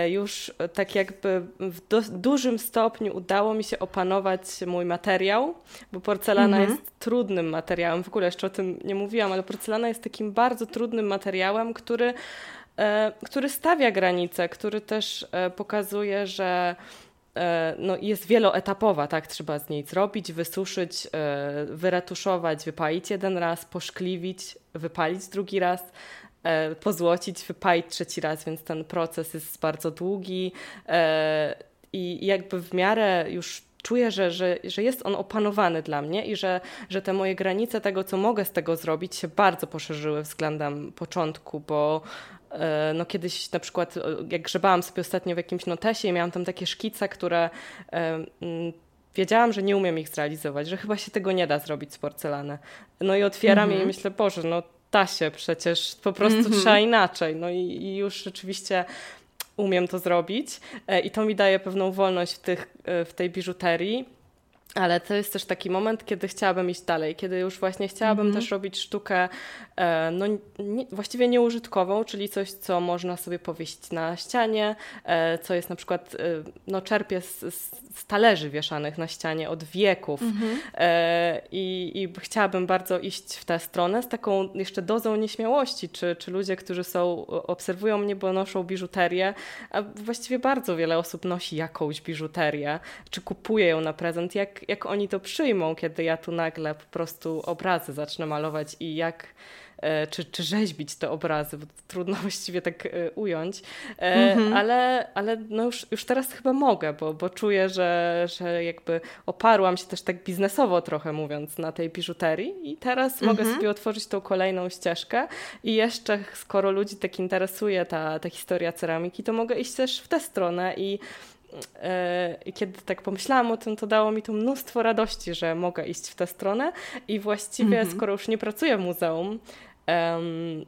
już e, tak jakby w do, dużym stopniu udało mi się opanować mój materiał, bo porcelana mhm. jest trudnym materiałem. W ogóle jeszcze o tym nie mówiłam, ale porcelana jest takim bardzo trudnym materiałem, który, e, który stawia granice, który też pokazuje, że no, jest wieloetapowa, tak? Trzeba z niej zrobić, wysuszyć, wyretuszować, wypalić jeden raz, poszkliwić, wypalić drugi raz. E, pozłocić, wypalić trzeci raz, więc ten proces jest bardzo długi e, i jakby w miarę już czuję, że, że, że jest on opanowany dla mnie i że, że te moje granice tego, co mogę z tego zrobić, się bardzo poszerzyły względem początku, bo e, no kiedyś na przykład, jak grzebałam sobie ostatnio w jakimś notesie i miałam tam takie szkice, które wiedziałam, że nie umiem ich zrealizować, że chyba się tego nie da zrobić z porcelany. No i otwieram je i mhm. myślę, Boże, no da się przecież, po prostu mm -hmm. trzeba inaczej. No i, i, już rzeczywiście umiem to zrobić e, i to mi daje pewną wolność w, tych, e, w tej biżuterii. Ale to jest też taki moment, kiedy chciałabym iść dalej, kiedy już właśnie chciałabym mm -hmm. też robić sztukę E, no, nie, właściwie nieużytkową, czyli coś, co można sobie powiesić na ścianie, e, co jest na przykład, e, no czerpie z, z talerzy wieszanych na ścianie od wieków mhm. I, i chciałabym bardzo iść w tę stronę z taką jeszcze dozą nieśmiałości, czy, czy ludzie, którzy są, obserwują mnie, bo noszą biżuterię, a właściwie bardzo wiele osób nosi jakąś biżuterię, czy kupuje ją na prezent, jak, jak oni to przyjmą, kiedy ja tu nagle po prostu obrazy zacznę malować i jak E, czy, czy rzeźbić te obrazy, bo trudno [laughs] właściwie tak e, ująć, mm-hmm. ale, ale no już, już teraz chyba mogę, bo, bo czuję, że, że jakby oparłam się też tak biznesowo trochę mówiąc na tej biżuterii i teraz mogę sobie otworzyć tą kolejną ścieżkę. I jeszcze skoro ludzi tak interesuje ta, ta historia ceramiki, to mogę iść też w tę stronę i i kiedy tak pomyślałam o tym, to dało mi to mnóstwo radości, że mogę iść w tę stronę i właściwie, mm-hmm. skoro już nie pracuję w muzeum,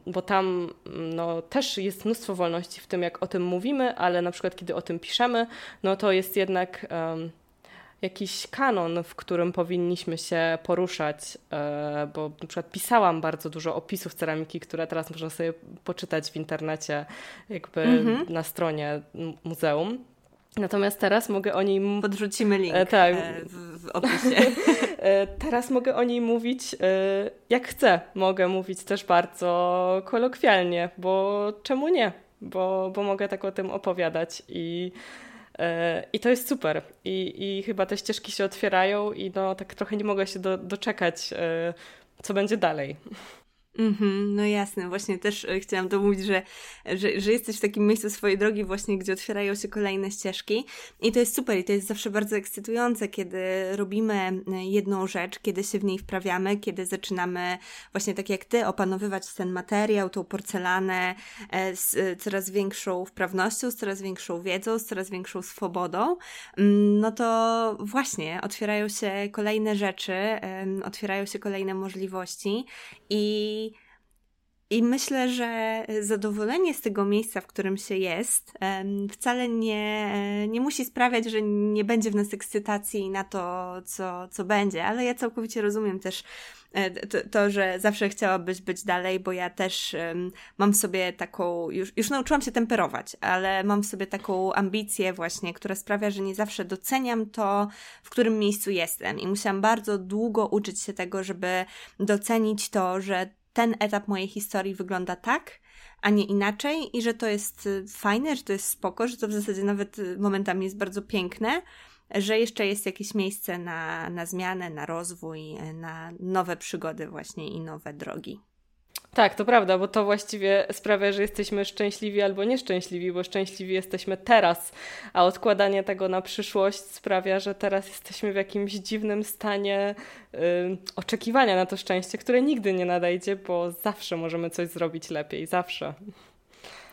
bo tam no, też jest mnóstwo wolności w tym, jak o tym mówimy, ale na przykład kiedy o tym piszemy, no to jest jednak um, jakiś kanon, w którym powinniśmy się poruszać, e, bo na przykład pisałam bardzo dużo opisów ceramiki, które teraz można sobie poczytać w internecie, jakby mm -hmm. na stronie muzeum. Natomiast teraz mogę o niej. Podrzucimy link e, tak. E, w, w opisie. [laughs] E, teraz mogę o niej mówić e, jak chcę. Mogę mówić też bardzo kolokwialnie, bo czemu nie? Bo, bo mogę tak o tym opowiadać i. I to jest super. I, I chyba te ścieżki się otwierają, i no tak trochę nie mogę się do, doczekać, co będzie dalej. Mhm, no jasne, właśnie też e, chciałam to mówić, że, że, że jesteś w takim miejscu swojej drogi właśnie, gdzie otwierają się kolejne ścieżki. I to jest super i to jest zawsze bardzo ekscytujące, kiedy robimy e, jedną rzecz, kiedy się w niej wprawiamy, kiedy zaczynamy właśnie tak jak ty opanowywać ten materiał, tą porcelanę e, z coraz większą wprawnością, z coraz większą wiedzą, z coraz większą swobodą, mm, no to właśnie otwierają się kolejne rzeczy, otwierają się kolejne możliwości i i myślę, że zadowolenie z tego miejsca, w którym się jest, wcale nie, e, nie musi sprawiać, że nie będzie w nas ekscytacji na to, co, co będzie, ale ja całkowicie rozumiem też e, to, to, że zawsze chciałabyś być dalej, bo ja też mam w sobie taką, już, już nauczyłam się temperować, ale mam w sobie taką ambicję właśnie, która sprawia, że nie zawsze doceniam to, w którym miejscu jestem. I musiałam bardzo długo uczyć się tego, żeby docenić to, że ten etap mojej historii wygląda tak, a nie inaczej i że to jest y, fajne, że to jest spoko, że to w zasadzie nawet y, momentami jest bardzo piękne, że jeszcze jest jakieś miejsce na, na zmianę, na rozwój, na nowe przygody właśnie i nowe drogi. Tak, to prawda, bo to właściwie sprawia, że jesteśmy szczęśliwi albo nieszczęśliwi, bo szczęśliwi jesteśmy teraz, a odkładanie tego na przyszłość sprawia, że teraz jesteśmy w jakimś dziwnym stanie y, oczekiwania na to szczęście, które nigdy nie nadejdzie, bo zawsze możemy coś zrobić lepiej, zawsze.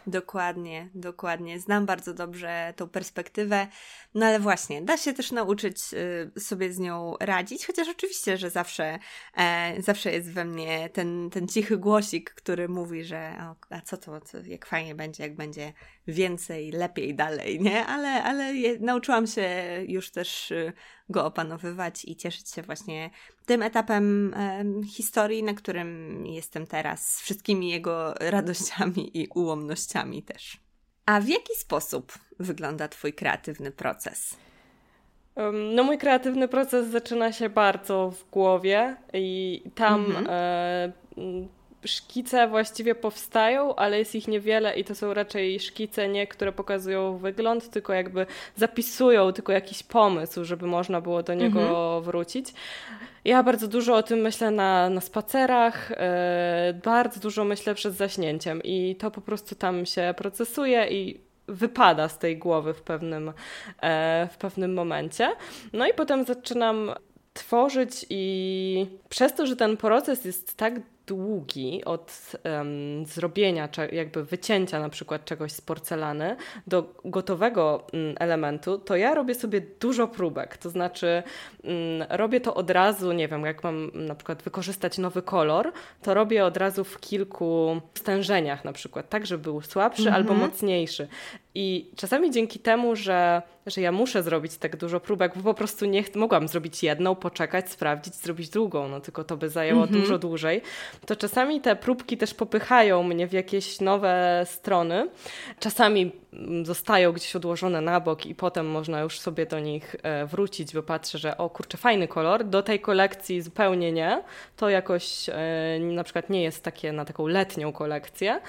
Dokładnie, dokładnie. Znam bardzo dobrze tą perspektywę. No ale właśnie, da się też nauczyć y, sobie z nią radzić, chociaż oczywiście, że zawsze, e, zawsze jest we mnie ten, ten cichy głosik, który mówi, że o, a co to, co, jak fajnie będzie, jak będzie więcej, lepiej, dalej, nie? Ale, ale nauczyłam się już też y, go opanowywać i cieszyć się właśnie tym etapem e, historii, na którym jestem teraz, z wszystkimi jego [laughs] radościami i ułomnościami też. A w jaki sposób wygląda Twój kreatywny proces? No, mój kreatywny proces zaczyna się bardzo w głowie i tam mhm. e, szkice właściwie powstają, ale jest ich niewiele i to są raczej szkice nie, które pokazują wygląd, tylko jakby zapisują tylko jakiś pomysł, żeby można było do niego mhm. wrócić. Ja bardzo dużo o tym myślę na, na spacerach, yy, bardzo dużo myślę przed zaśnięciem i to po prostu tam się procesuje i wypada z tej głowy w pewnym, yy, w pewnym momencie. No i potem zaczynam tworzyć i przez to, że ten proces jest tak długi od um, zrobienia, jakby wycięcia na przykład czegoś z porcelany do gotowego um, elementu, to ja robię sobie dużo próbek. To znaczy um, robię to od razu, nie wiem, jak mam na przykład wykorzystać nowy kolor, to robię od razu w kilku stężeniach na przykład, tak, żeby był słabszy mhm. albo mocniejszy. I czasami dzięki temu, że, że ja muszę zrobić tak dużo próbek, bo po prostu nie mogłam zrobić jedną, poczekać, sprawdzić, zrobić drugą, no tylko to by zajęło mm -hmm. dużo dłużej, to czasami te próbki też popychają mnie w jakieś nowe strony. Czasami mm, zostają gdzieś odłożone na bok i potem można już sobie do nich e, wrócić, bo patrzę, że o kurczę, fajny kolor, do tej kolekcji zupełnie nie. To jakoś e, na przykład nie jest takie na taką letnią kolekcję,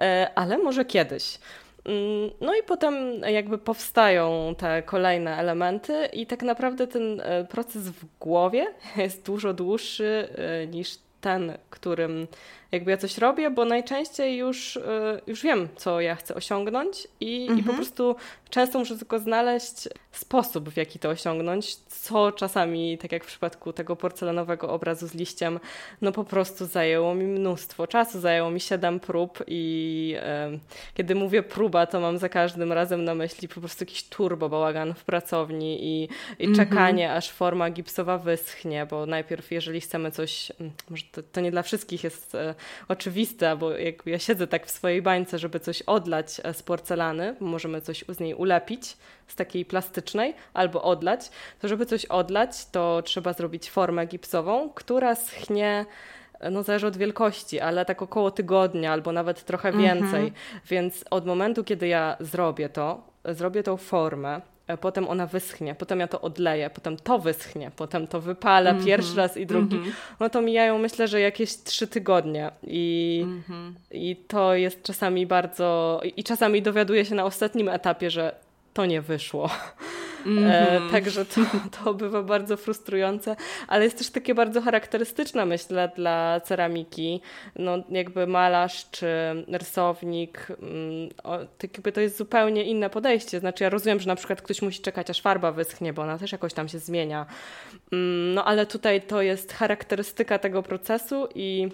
e, ale może kiedyś. Mm, no i potem jakby powstają te kolejne elementy i tak naprawdę ten e, proces w głowie [laughs] jest dużo dłuższy e, niż ten, którym jakby ja coś robię, bo najczęściej już, e, już wiem, co ja chcę osiągnąć i, mhm. i po mhm. prostu często muszę tylko znaleźć sposób, w jaki to osiągnąć, co czasami, tak jak w przypadku tego porcelanowego obrazu z liściem, no po prostu zajęło mi mnóstwo czasu, zajęło mi siedem prób i e, kiedy mówię próba, to mam za każdym razem na myśli po prostu jakiś turbo bałagan w pracowni i, i mhm. czekanie, aż forma gipsowa wyschnie, bo najpierw jeżeli chcemy coś, może to, to nie dla wszystkich jest e, oczywiste, bo jak ja siedzę tak w swojej bańce, żeby coś odlać e, z porcelany, możemy coś z niej ulepić, z takiej plastycznej, albo odlać, to żeby coś odlać, to trzeba zrobić formę gipsową, która schnie e, no zależy od wielkości, ale tak około tygodnia albo nawet trochę mhm. więcej. Mhm. Więc od momentu, kiedy ja zrobię to, zrobię tą formę, E, potem ona wyschnie, potem ja to odleję, potem to wyschnie, potem to wypalę mm -hmm. pierwszy raz i drugi. Mm -hmm. No to mijają myślę, że jakieś trzy tygodnie i, mm -hmm. i to jest czasami bardzo... I czasami dowiaduję się na ostatnim etapie, że to nie wyszło. Mm [laughs] -hmm. e, mhm. także to, to bywa bardzo frustrujące, ale jest też takie bardzo charakterystyczne, myślę, dla ceramiki. No, jakby malarz czy rysownik, mm, o, jakby to jest zupełnie inne podejście. Znaczy, ja rozumiem, że na przykład ktoś musi czekać, aż farba wyschnie, bo ona też jakoś tam się zmienia. Mm, no, ale tutaj to jest charakterystyka tego procesu i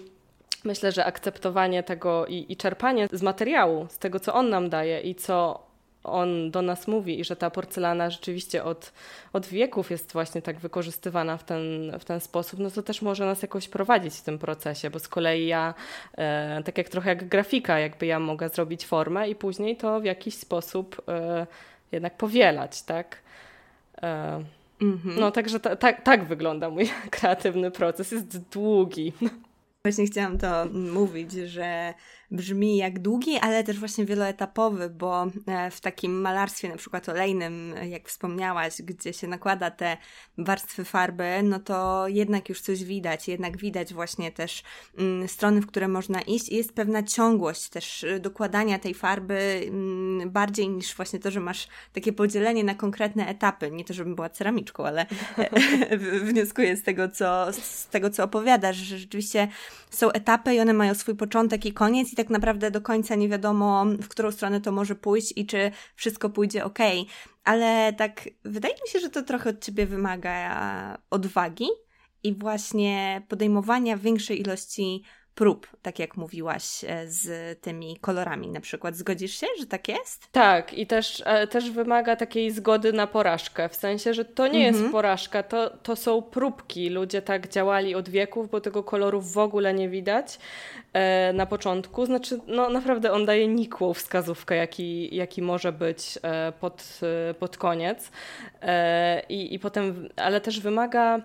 myślę, że akceptowanie tego i, i czerpanie z materiału, z tego, co on nam daje i co on do nas mówi i że ta porcelana rzeczywiście od, od wieków jest właśnie tak wykorzystywana w ten, w ten sposób, no to też może nas jakoś prowadzić w tym procesie, bo z kolei ja, e, tak jak trochę jak grafika, jakby ja mogę zrobić formę i później to w jakiś sposób e, jednak powielać, tak? E, mhm. No także ta, ta, tak wygląda mój [laughs] kreatywny proces, jest długi. Właśnie chciałam to mówić, że brzmi jak długi, ale też właśnie wieloetapowy, bo e, w takim malarstwie na przykład olejnym, jak wspomniałaś, gdzie się nakłada te warstwy farby, no to jednak już coś widać, jednak widać właśnie też mm, strony, w które można iść i jest pewna ciągłość też e, dokładania tej farby mm, bardziej niż właśnie to, że masz takie podzielenie na konkretne etapy. Nie to, żebym była ceramiczką, ale [laughs] wnioskuję z tego, co, z tego, co opowiadasz, że rzeczywiście są etapy i one mają swój początek i koniec i tak naprawdę do końca nie wiadomo, w którą stronę to może pójść i czy wszystko pójdzie ok. Ale tak wydaje mi się, że to trochę od ciebie wymaga odwagi i właśnie podejmowania większej ilości prób, tak jak mówiłaś, e, z tymi kolorami na przykład. Zgodzisz się, że tak jest? Tak, i też, e, też wymaga takiej zgody na porażkę, w sensie, że to nie mhm. jest porażka, to, to są próbki. Ludzie tak działali od wieków, bo tego koloru w ogóle nie widać e, na początku. Znaczy, no naprawdę on daje nikłą wskazówkę, jaki, jaki może być e, pod, e, pod koniec. I, I potem, ale też wymaga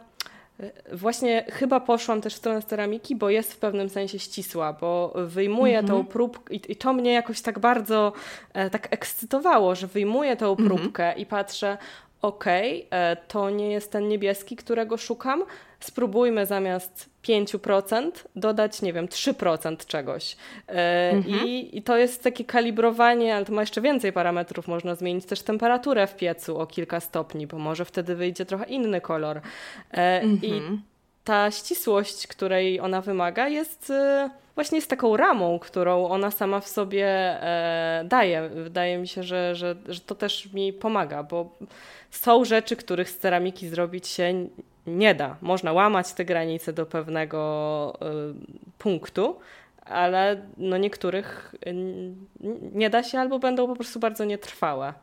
Właśnie chyba poszłam też w stronę ceramiki, bo jest w pewnym sensie ścisła, bo wyjmuję -hmm. tą próbkę i, i, to mnie jakoś tak bardzo e, tak ekscytowało, że wyjmuję tą mhm. próbkę i patrzę, okej, okay, to nie jest ten niebieski, którego szukam, spróbujmy zamiast 5% dodać, nie wiem, 3% czegoś. E, mhm. I, I to jest takie kalibrowanie, ale to ma jeszcze więcej parametrów. Można zmienić też temperaturę w piecu o kilka stopni, bo może wtedy wyjdzie trochę inny kolor. E, mhm. I ta ścisłość, której ona wymaga, jest e, właśnie z taką ramą, którą ona sama w sobie daje. Wydaje mi się, że, że, że to też mi pomaga, bo są rzeczy, których z ceramiki zrobić się nie da. Można łamać te granice do pewnego y, punktu, ale no niektórych nie da się albo będą po prostu bardzo nietrwałe.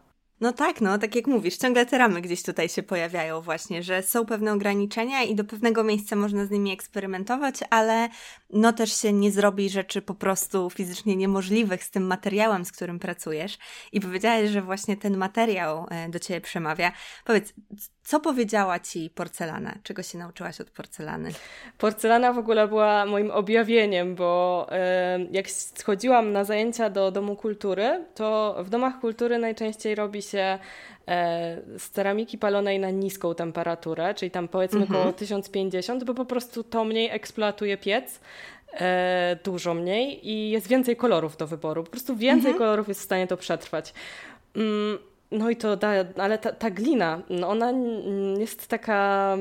No tak, no, tak jak mówisz, ciągle te ramy gdzieś tutaj się pojawiają właśnie, że są pewne ograniczenia i do pewnego miejsca można z nimi eksperymentować, ale no też się nie zrobi rzeczy po prostu fizycznie niemożliwych z tym materiałem, z którym pracujesz. I powiedziałeś, że właśnie ten materiał e, do ciebie przemawia. Powiedz, co powiedziała ci porcelana? Czego się nauczyłaś od porcelany? Porcelana w ogóle była moim objawieniem, bo jak schodziłam na zajęcia do Domu Kultury, to w domach kultury najczęściej robi się e, z ceramiki palonej na niską temperaturę, czyli tam powiedzmy mhm. około 1050, bo po prostu to mniej eksploatuje piec, e, dużo mniej i jest więcej kolorów do wyboru. Po prostu więcej mhm. kolorów jest w stanie to przetrwać. No i to da, ale ta, ta, glina, no ona jest taka,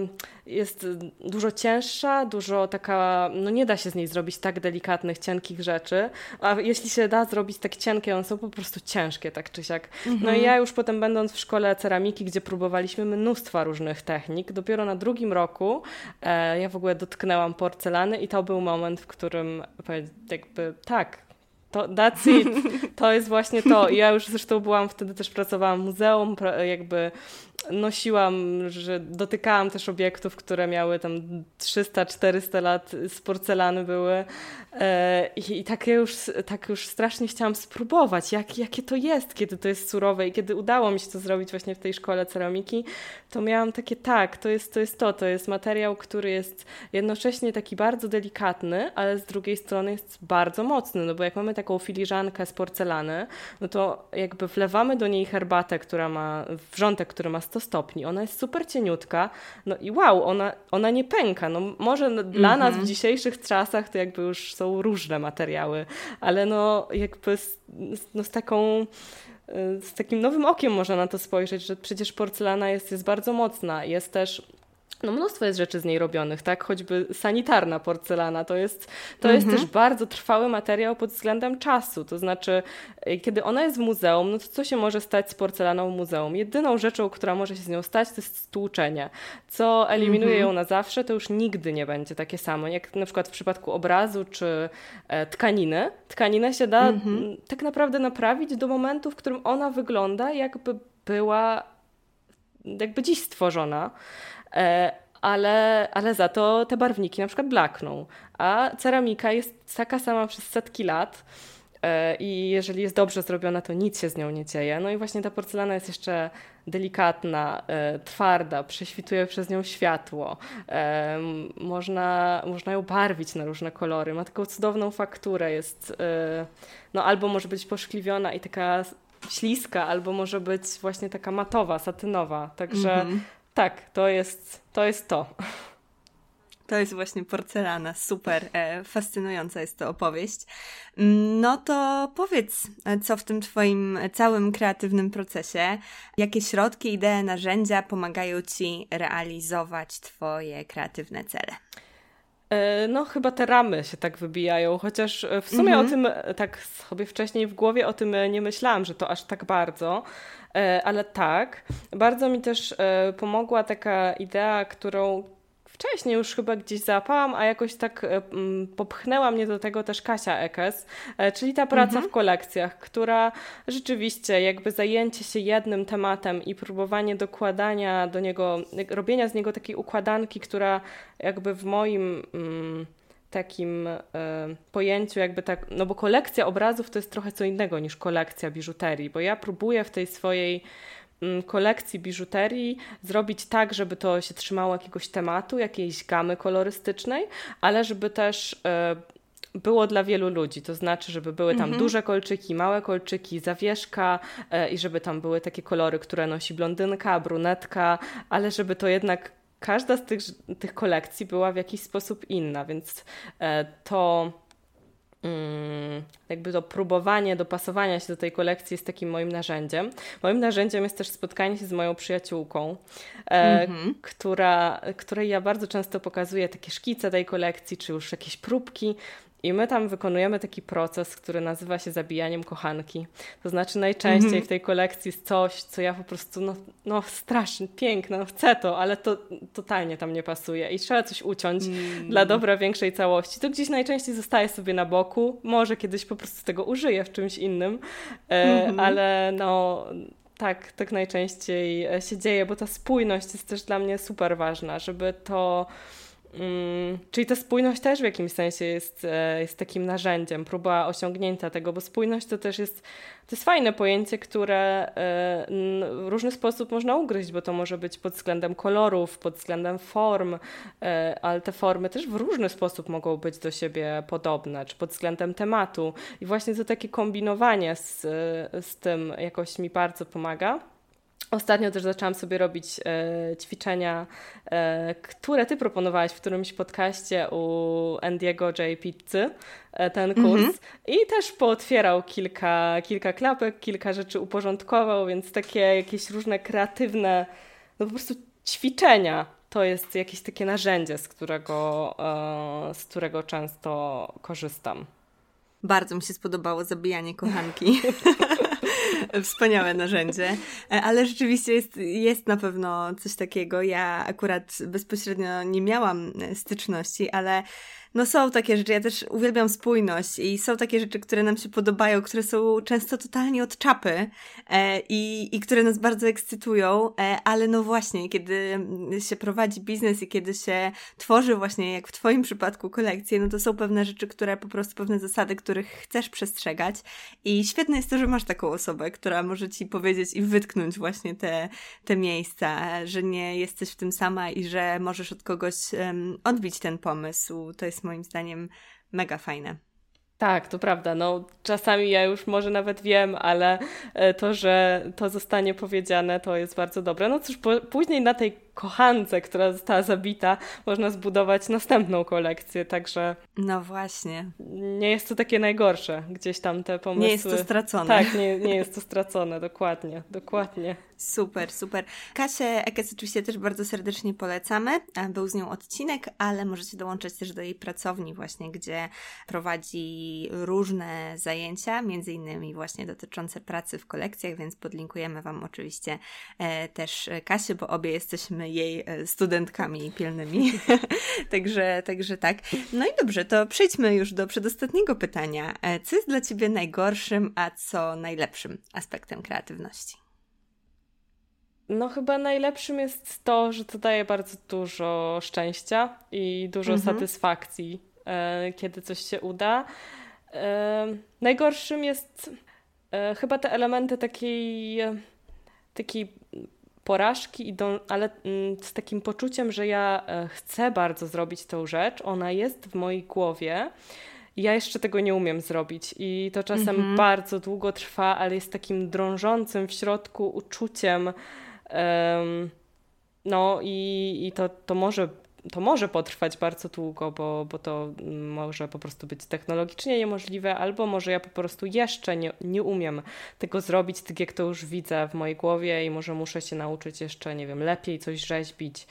jest dużo cięższa, dużo taka, no nie da się z niej zrobić tak delikatnych, cienkich rzeczy, a jeśli się da zrobić tak cienkie, one są po prostu ciężkie, tak czy siak. Mhm. No i ja już potem będąc w szkole ceramiki, gdzie próbowaliśmy mnóstwa różnych technik, dopiero na drugim roku e, ja w ogóle dotknęłam porcelany i to był moment, w którym jakby tak, to, that's it. [laughs] To jest właśnie to. Ja już zresztą byłam, wtedy też pracowałam w muzeum, jakby nosiłam, że dotykałam też obiektów, które miały tam 300-400 lat z porcelany były. E, i, tak już, tak już strasznie chciałam spróbować, jak, jakie to jest, kiedy to jest surowe. I kiedy udało mi się to zrobić właśnie w tej szkole ceramiki, to miałam takie tak, to jest to, jest to, to jest materiał, który jest jednocześnie taki bardzo delikatny, ale z drugiej strony jest bardzo mocny, no bo jak mamy taką filiżankę z porcelany, no to jakby wlewamy do niej herbatę, która ma, wrzątek, który ma 100 stopni. Ona jest super cieniutka. No i wow, ona, ona nie pęka. No może mm -hmm. dla nas w mhm. dzisiejszych czasach to jakby już są różne materiały, ale no jakby z, no z taką y, z takim nowym okiem można na to spojrzeć, że przecież porcelana jest, jest bardzo mocna. Jest też no mnóstwo jest rzeczy z niej robionych, tak? Choćby sanitarna porcelana to jest, to jest mhm. też bardzo trwały materiał pod względem czasu. To znaczy, y, kiedy ona jest w muzeum, no to co się może stać z porcelaną w muzeum? Jedyną rzeczą, która może się z nią stać, to jest stłuczenie. Co eliminuje mhm. ją na zawsze, to już nigdy nie będzie takie samo. Jak na przykład w przypadku obrazu czy e, tkaniny. Tkaninę się da mhm. tak naprawdę naprawić do momentu, w którym ona wygląda, jakby była jakby dziś stworzona. E, ale, ale za to te barwniki na przykład blakną. A ceramika jest taka sama przez setki lat e, i jeżeli jest dobrze zrobiona, to nic się z nią nie dzieje. No i właśnie ta porcelana jest jeszcze delikatna, e, twarda, prześwituje przez nią światło. Można, można ją barwić na różne kolory. Ma taką cudowną fakturę. Jest, no albo może być poszkliwiona i taka śliska, albo może być właśnie taka matowa, satynowa. Także mm -hmm. Tak, to jest to. Jest to. To jest właśnie porcelana, super, e, fascynująca jest to opowieść. No to powiedz, e, co w tym Twoim całym kreatywnym procesie, jakie środki, idee, narzędzia pomagają Ci realizować Twoje kreatywne cele? E, no, chyba te ramy się tak wybijają, chociaż w sumie mhm. o tym tak sobie wcześniej w głowie o tym nie myślałam, że to aż tak bardzo, ale tak. Bardzo mi też pomogła taka idea, którą wcześniej już chyba gdzieś załapałam, a jakoś tak e, popchnęła mnie do tego też Kasia Ekes, e, czyli ta praca mhm. w kolekcjach, która rzeczywiście jakby zajęcie się jednym tematem i próbowanie dokładania do niego, robienia z niego takiej układanki, która jakby w moim mm, takim y, pojęciu jakby tak, no bo kolekcja obrazów to jest trochę co innego niż kolekcja biżuterii, bo ja próbuję w tej swojej kolekcji biżuterii zrobić tak, żeby to się trzymało jakiegoś tematu, jakiejś gamy kolorystycznej, ale żeby też e, było dla wielu ludzi, to znaczy, żeby były tam mhm. duże kolczyki, małe kolczyki, zawieszka e, i żeby tam były takie kolory, które nosi blondynka, brunetka, ale żeby to jednak każda z tych, tych kolekcji była w jakiś sposób inna, więc e, to Mm, jakby to próbowanie dopasowania się do tej kolekcji jest takim moim narzędziem. Moim narzędziem jest też spotkanie się z moją przyjaciółką, mm -hmm. która, której ja bardzo często pokazuję takie szkice tej kolekcji, czy już jakieś próbki. I my tam wykonujemy taki proces, który nazywa się zabijaniem kochanki. To znaczy najczęściej mm -hmm. w tej kolekcji jest coś, co ja po prostu, no, no strasznie, piękne, no chcę to, ale to totalnie tam nie pasuje i trzeba coś uciąć mm. dla dobra większej całości. To gdzieś najczęściej zostaje sobie na boku, może kiedyś po prostu tego użyję w czymś innym, mm -hmm. ale no tak, tak najczęściej się dzieje, bo ta spójność jest też dla mnie super ważna, żeby to czyli ta spójność też w jakimś sensie jest, e, jest takim narzędziem, próba osiągnięcia tego, bo spójność to też jest, to jest fajne pojęcie, które e, w różny sposób można ugryźć, bo to może być pod względem kolorów, pod względem form, e, ale te formy też w różny sposób mogą być do siebie podobne, czy pod względem tematu. I właśnie to takie kombinowanie z, z tym jakoś mi bardzo pomaga. Ostatnio też zaczęłam sobie robić e, ćwiczenia, e, które ty proponowałaś w którymś podcaście u Andiego J. Pizzy, e, ten kurs. Mm -hmm. I też pootwierał kilka, kilka klapek, kilka rzeczy uporządkował, więc takie jakieś różne kreatywne, no po prostu ćwiczenia. To jest jakieś takie narzędzie, z którego, e, z którego często korzystam. Bardzo mi się spodobało zabijanie kochanki. [laughs] [laughs] Wspaniałe narzędzie. E, ale rzeczywiście jest, jest na pewno coś takiego. Ja akurat bezpośrednio nie miałam styczności, ale no są takie rzeczy, ja też uwielbiam spójność i są takie rzeczy, które nam się podobają, które są często totalnie od czapy e, i, i które nas bardzo ekscytują, e, ale no właśnie, kiedy się prowadzi biznes i kiedy się tworzy właśnie, jak w Twoim przypadku, kolekcję, no to są pewne rzeczy, które po prostu, pewne zasady, których chcesz przestrzegać i świetne jest to, że masz taką osobę, która może Ci powiedzieć i wytknąć właśnie te, te miejsca, że nie jesteś w tym sama i że możesz od kogoś um, odbić ten pomysł. To jest moim zdaniem mega fajne. Tak, to prawda. No, czasami ja już może nawet wiem, ale e, to, że to zostanie powiedziane, to jest bardzo dobre. No cóż, po, później na tej kochance, która została zabita, można zbudować następną kolekcję, także... No właśnie. Nie jest to takie najgorsze, gdzieś tam te pomysły... Nie jest to stracone. Tak, nie, nie jest to stracone, dokładnie, dokładnie. Super, super. Kasię Ekes oczywiście też bardzo serdecznie polecamy. Był z nią odcinek, ale możecie dołączyć też do jej pracowni właśnie, gdzie prowadzi różne zajęcia, między innymi właśnie dotyczące pracy w kolekcjach, więc podlinkujemy Wam oczywiście e, też Kasię, bo obie jesteśmy jej e, studentkami pilnymi. [laughs] także, także tak. No i dobrze, to przejdźmy już do przedostatniego pytania. E, co jest dla Ciebie najgorszym, a co najlepszym aspektem kreatywności? No, chyba najlepszym jest to, że to daje bardzo dużo szczęścia i dużo mhm. satysfakcji, e, kiedy coś się uda. E, najgorszym jest e, chyba te elementy takiej, takiej porażki, idą, ale mm, z takim poczuciem, że ja chcę bardzo zrobić tą rzecz, ona jest w mojej głowie. Ja jeszcze tego nie umiem zrobić i to czasem -hmm. bardzo długo trwa, ale jest takim drążącym w środku uczuciem. No i, i to, to może to może potrwać bardzo długo, bo, bo to może po prostu być technologicznie niemożliwe, albo może ja po prostu jeszcze nie, nie umiem tego zrobić, tak jak to już widzę w mojej głowie i może muszę się nauczyć jeszcze, nie wiem, lepiej coś rzeźbić.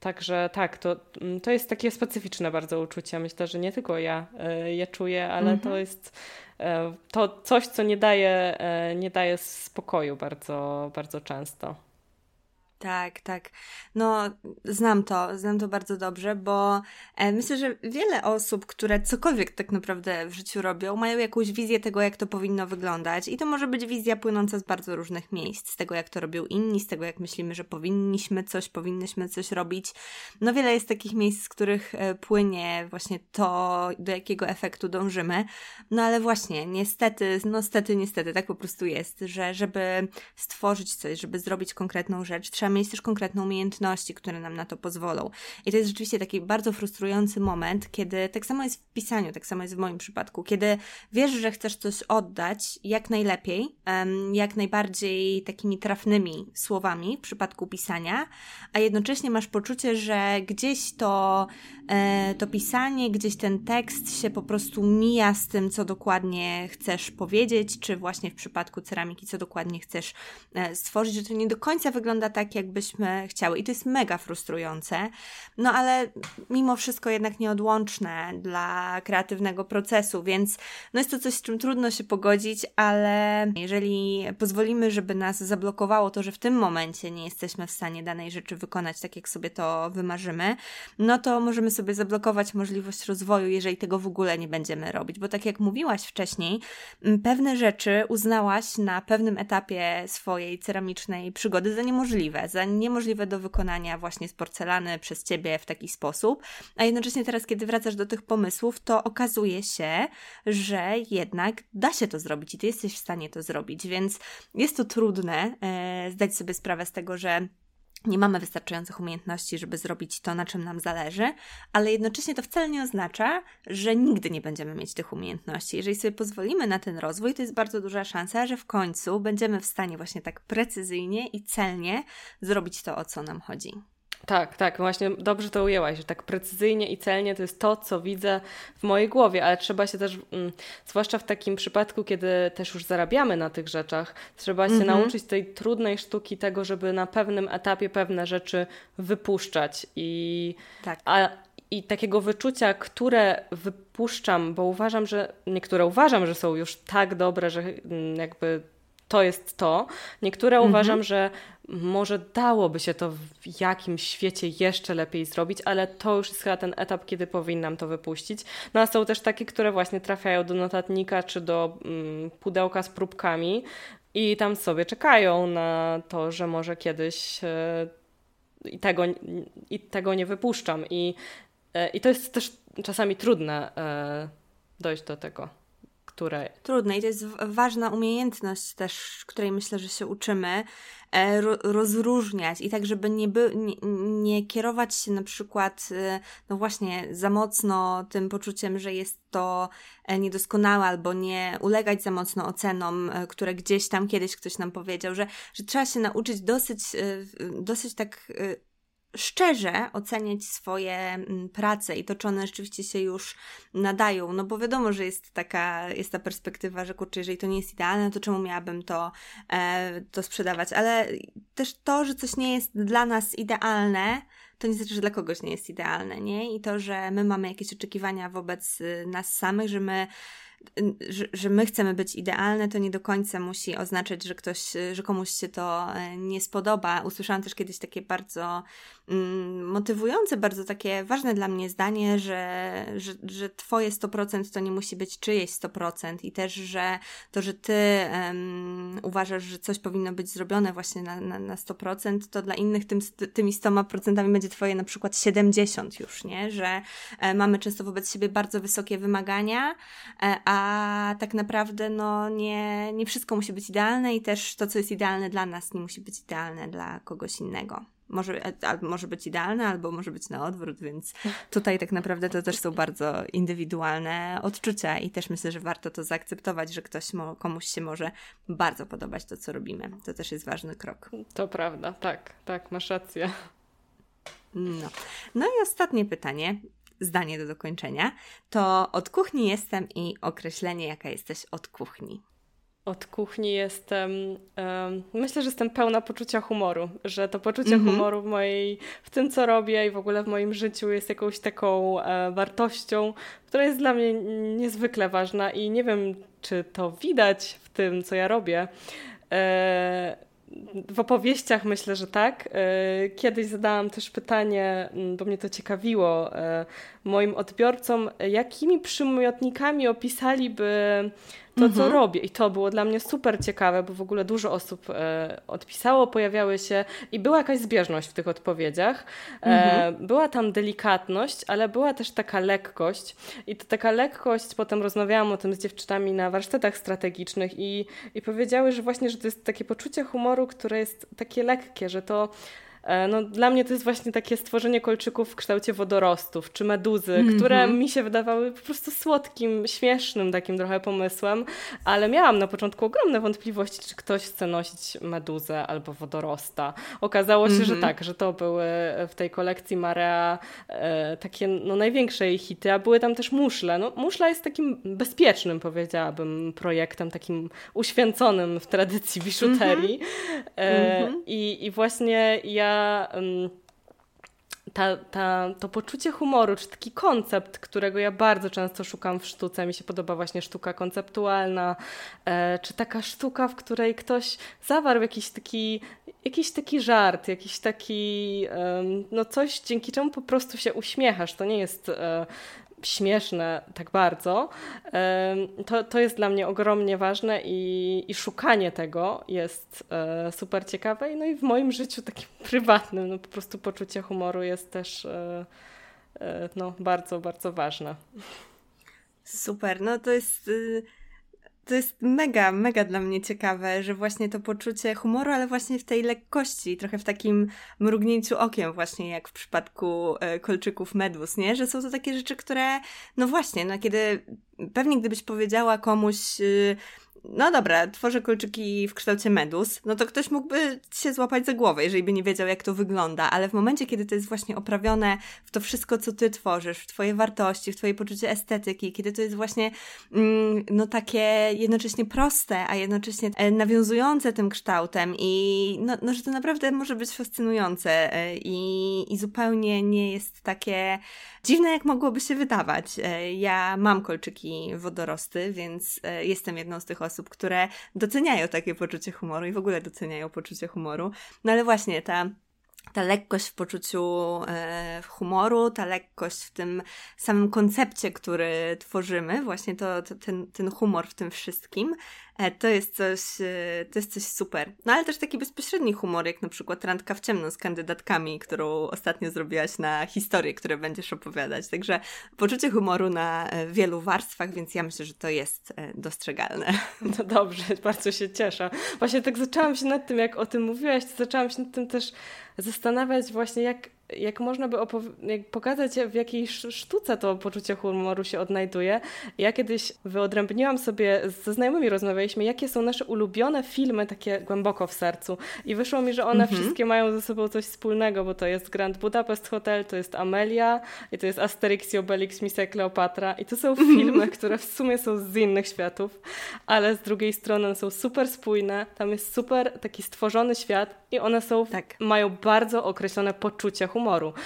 Także tak, to, to jest takie specyficzne bardzo uczucie. Myślę, że nie tylko ja e, je czuję, ale to mhm. jest e, to coś, co nie daje, e, nie daje spokoju bardzo, bardzo często. Tak, tak. No, znam to, znam to bardzo dobrze, bo e, myślę, że wiele osób, które cokolwiek tak naprawdę w życiu robią, mają jakąś wizję tego, jak to powinno wyglądać. I to może być wizja płynąca z bardzo różnych miejsc, z tego, jak to robią inni, z tego, jak myślimy, że powinniśmy coś, powinnyśmy coś robić. No, wiele jest takich miejsc, z których e, płynie właśnie to, do jakiego efektu dążymy. No, ale właśnie, niestety, no, niestety, niestety, tak po prostu jest, że żeby stworzyć coś, żeby zrobić konkretną rzecz, trzeba trzeba mieć też konkretne umiejętności, które nam na to pozwolą. I to jest rzeczywiście taki bardzo frustrujący moment, kiedy tak samo jest w pisaniu, tak samo jest w moim przypadku, kiedy wiesz, że chcesz coś oddać jak najlepiej, jak najbardziej takimi trafnymi słowami w przypadku pisania, a jednocześnie masz poczucie, że gdzieś to, e, to pisanie, gdzieś ten tekst się po prostu mija z tym, co dokładnie chcesz powiedzieć, czy właśnie w przypadku ceramiki, co dokładnie chcesz e, stworzyć, że to nie do końca wygląda tak, jakbyśmy chciały. I to jest mega frustrujące, no ale mimo wszystko jednak nieodłączne dla kreatywnego procesu, więc no jest to coś, z czym trudno się pogodzić, ale jeżeli pozwolimy, żeby nas zablokowało to, że w tym momencie nie jesteśmy w stanie danej rzeczy wykonać tak, jak sobie to wymarzymy, no to możemy sobie zablokować możliwość rozwoju, jeżeli tego w ogóle nie będziemy robić, bo tak jak mówiłaś wcześniej, pewne rzeczy uznałaś na pewnym etapie swojej ceramicznej przygody za niemożliwe za niemożliwe do wykonania właśnie z porcelany przez ciebie w taki sposób, a jednocześnie teraz, kiedy wracasz do tych pomysłów, to okazuje się, że jednak da się to zrobić i ty jesteś w stanie to zrobić, więc jest to trudne e, zdać sobie sprawę z tego, że nie mamy wystarczających umiejętności, żeby zrobić to, na czym nam zależy, ale jednocześnie to wcale nie oznacza, że nigdy nie będziemy mieć tych umiejętności. Jeżeli sobie pozwolimy na ten rozwój, to jest bardzo duża szansa, że w końcu będziemy w stanie właśnie tak precyzyjnie i celnie zrobić to, o co nam chodzi. Tak, tak, właśnie dobrze to ujęłaś, że tak precyzyjnie i celnie to jest to, co widzę w mojej głowie, ale trzeba się też, mm, zwłaszcza w takim przypadku, kiedy też już zarabiamy na tych rzeczach, trzeba się mm -hmm. nauczyć tej trudnej sztuki tego, żeby na pewnym etapie pewne rzeczy wypuszczać i, tak. a, i takiego wyczucia, które wypuszczam, bo uważam, że niektóre uważam, że są już tak dobre, że mm, jakby to jest to. Niektóre mhm. uważam, że może dałoby się to w jakimś świecie jeszcze lepiej zrobić, ale to już jest chyba ten etap, kiedy powinnam to wypuścić. No a są też takie, które właśnie trafiają do notatnika czy do mm, pudełka z próbkami i tam sobie czekają na to, że może kiedyś e, i tego, i tego nie wypuszczam. I, e, I to jest też czasami trudne e, dojść do tego które... Trudne i to jest ważna umiejętność też, której myślę, że się uczymy, e, rozróżniać i tak, żeby nie, by, nie, nie kierować się na przykład, e, no właśnie, za mocno tym poczuciem, że jest to e, niedoskonałe albo nie ulegać za mocno ocenom, które gdzieś tam kiedyś ktoś nam powiedział, że, że trzeba się nauczyć dosyć, dosyć tak szczerze oceniać swoje mm, prace i to, czy one rzeczywiście się już nadają, no bo wiadomo, że jest taka, jest ta perspektywa, że kurczę, jeżeli to nie jest idealne, to czemu miałabym to, e, to sprzedawać, ale też to, że coś nie jest dla nas idealne, to nie znaczy, że dla kogoś nie jest idealne, nie? I to, że my mamy jakieś oczekiwania wobec y, nas samych, że my że, my chcemy być idealne, to nie do końca musi oznaczać, że ktoś, że komuś się to e, nie spodoba. Usłyszałam też kiedyś takie bardzo mm, motywujące, bardzo takie ważne dla mnie zdanie, że, że, że twoje 100% to nie musi być czyjeś 100% i też, że to, że ty um, uważasz, że coś powinno być zrobione właśnie na, na, na 100%, to dla innych tym, tymi 100% będzie będzie twoje na przykład 70 już, nie? Że e, mamy często wobec siebie bardzo wysokie wymagania, e, a tak naprawdę no nie, nie wszystko musi być idealne i też to, co jest idealne dla nas, nie musi być idealne dla kogoś innego może, albo może być idealne, albo może być na odwrót, więc tutaj tak naprawdę to też są bardzo indywidualne odczucia i też myślę, że warto to zaakceptować, że ktoś mo, komuś się może bardzo podobać to, co robimy. To też jest ważny krok. To prawda, tak, tak, masz rację. No, no i ostatnie pytanie, zdanie do dokończenia, to od kuchni jestem i określenie, jaka jesteś od kuchni od kuchni jestem, um, myślę, że jestem pełna poczucia humoru, że to poczucie mm -hmm. humoru w mojej, w tym co robię i w ogóle w moim życiu jest jakąś taką e, wartością, która jest dla mnie niezwykle ważna i nie wiem, czy to widać w tym, co ja robię. E, w opowieściach myślę, że tak. E, kiedyś zadałam też pytanie, bo mnie to ciekawiło, e, moim odbiorcom, jakimi przymiotnikami opisaliby to, mhm. co robię. I to było dla mnie super ciekawe, bo w ogóle dużo osób e, odpisało, pojawiały się i była jakaś zbieżność w tych odpowiedziach. E, mhm. Była tam delikatność, ale była też taka lekkość. I to taka lekkość, potem rozmawiałam o tym z dziewczynami na warsztatach strategicznych i, i powiedziały, że właśnie, że to jest takie poczucie humoru, które jest takie lekkie, że to no, dla mnie to jest właśnie takie stworzenie kolczyków w kształcie wodorostów czy meduzy, mm -hmm. które mi się wydawały po prostu słodkim, śmiesznym takim trochę pomysłem, ale miałam na początku ogromne wątpliwości, czy ktoś chce nosić meduzę albo wodorosta. Okazało się, mm -hmm. że mhm. tak, że to były w tej kolekcji Marea e, takie no, największe jej hity, a były tam też muszle. No, muszla jest takim bezpiecznym, powiedziałabym, projektem, takim uświęconym w tradycji biszuterii. Mm -hmm. e, mhm. i, I właśnie ja ta, ta, to poczucie humoru, czy taki koncept, którego ja bardzo często szukam w sztuce. Mi się podoba właśnie sztuka konceptualna, e, czy taka sztuka, w której ktoś zawarł jakiś taki, jakiś taki żart, jakiś taki, no coś, dzięki czemu po prostu się uśmiechasz. To nie jest e, śmieszne tak bardzo, to, to jest dla mnie ogromnie ważne i, i szukanie tego jest e, super ciekawe. No i w moim życiu takim [laughs] prywatnym, no po prostu poczucie humoru jest też e, e, no, bardzo, bardzo ważne. Super, no to jest y, to jest mega, mega dla mnie ciekawe, że właśnie to poczucie humoru, ale właśnie w tej lekkości, trochę w takim mrugnięciu okiem, właśnie jak w przypadku e, kolczyków medus, nie? Że są to takie rzeczy, które, no właśnie, no kiedy pewnie gdybyś powiedziała komuś, y, no dobra, tworzę kolczyki w kształcie medus, no to ktoś mógłby się złapać za głowę, jeżeli by nie wiedział, jak to wygląda, ale w momencie, kiedy to jest właśnie oprawione w to wszystko, co ty tworzysz, w twoje wartości, w twoje poczucie estetyki, kiedy to jest właśnie mm, no takie jednocześnie proste, a jednocześnie e, nawiązujące tym kształtem i no, no że to naprawdę może być fascynujące e, i, i zupełnie nie jest takie dziwne, jak mogłoby się wydawać. E, ja mam kolczyki wodorosty, więc jestem jedną z tych osób, które doceniają takie poczucie humoru i w ogóle doceniają poczucie humoru. No ale właśnie ta ta lekkość w poczuciu e, humoru, ta lekkość w tym samym koncepcie, który tworzymy, właśnie to, to ten, ten humor w tym wszystkim, E, to jest coś, e, to jest coś super. No ale też taki bezpośredni humor, jak na przykład randka w ciemno z kandydatkami, którą ostatnio zrobiłaś na historię, które będziesz opowiadać. Także poczucie humoru na e, wielu warstwach, więc ja myślę, że to jest dostrzegalne. [laughs] No dobrze, bardzo się cieszę. Właśnie tak zaczęłam się nad tym, jak o tym mówiłaś, to zaczęłam się nad tym też zastanawiać właśnie, jak jak można by jak pokazać, w jakiej sztuce to poczucie humoru się odnajduje. Ja kiedyś wyodrębniłam sobie, ze znajomymi rozmawialiśmy, jakie są nasze ulubione filmy takie głęboko w sercu. I wyszło mi, że one mhm. wszystkie mają ze sobą coś wspólnego, bo to jest Grand Budapest Hotel, to jest Amelia i to jest Asterix i Obelix, Misja Kleopatra. I to są mhm. filmy, które w sumie są z innych światów, ale z drugiej strony są super spójne, tam jest super taki stworzony świat i one są, tak. mają bardzo określone poczucie humoru.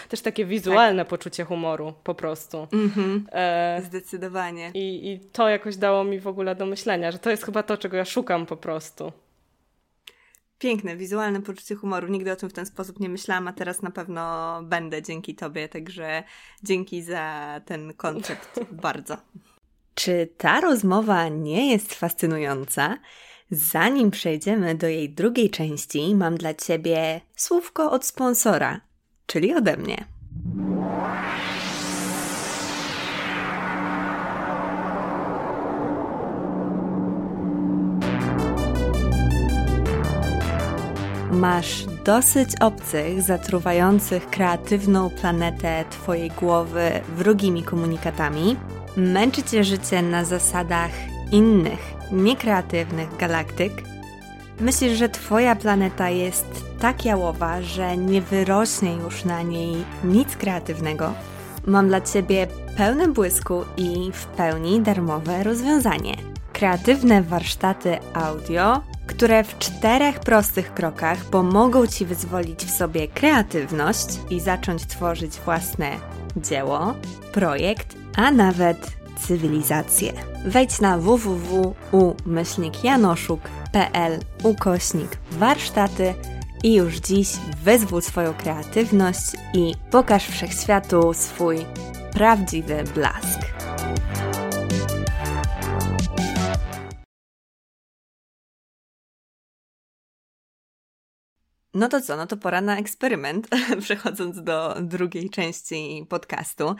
Też takie wizualne tak. poczucie humoru po prostu. Mm-hmm. E, Zdecydowanie. I, I to jakoś dało mi w ogóle do myślenia, że to jest chyba to, czego ja szukam po prostu. Piękne, wizualne poczucie humoru. Nigdy o tym w ten sposób nie myślałam, a teraz na pewno będę dzięki Tobie, także dzięki za ten koncept [laughs] bardzo. Czy ta rozmowa nie jest fascynująca? Zanim przejdziemy do jej drugiej części, mam dla Ciebie słówko od sponsora, czyli ode mnie. Masz dosyć obcych, zatruwających kreatywną planetę Twojej głowy wrogimi komunikatami? Męczy Cię życie na zasadach innych, niekreatywnych galaktyk? Myślisz, że Twoja planeta jest tak jałowa, że nie wyrośnie już na niej nic kreatywnego? Mam dla Ciebie pełne błysku i w pełni darmowe rozwiązanie. Kreatywne warsztaty audio które w czterech prostych krokach pomogą Ci wyzwolić w sobie kreatywność i zacząć tworzyć własne dzieło, projekt, a nawet cywilizację. Wejdź na www.umyślnikjanoszuk.pl ukośnik warsztaty i już dziś wyzwól swoją kreatywność i pokaż wszechświatu swój prawdziwy blask. No to co, no to pora na eksperyment, [laughs] przechodząc do drugiej części podcastu.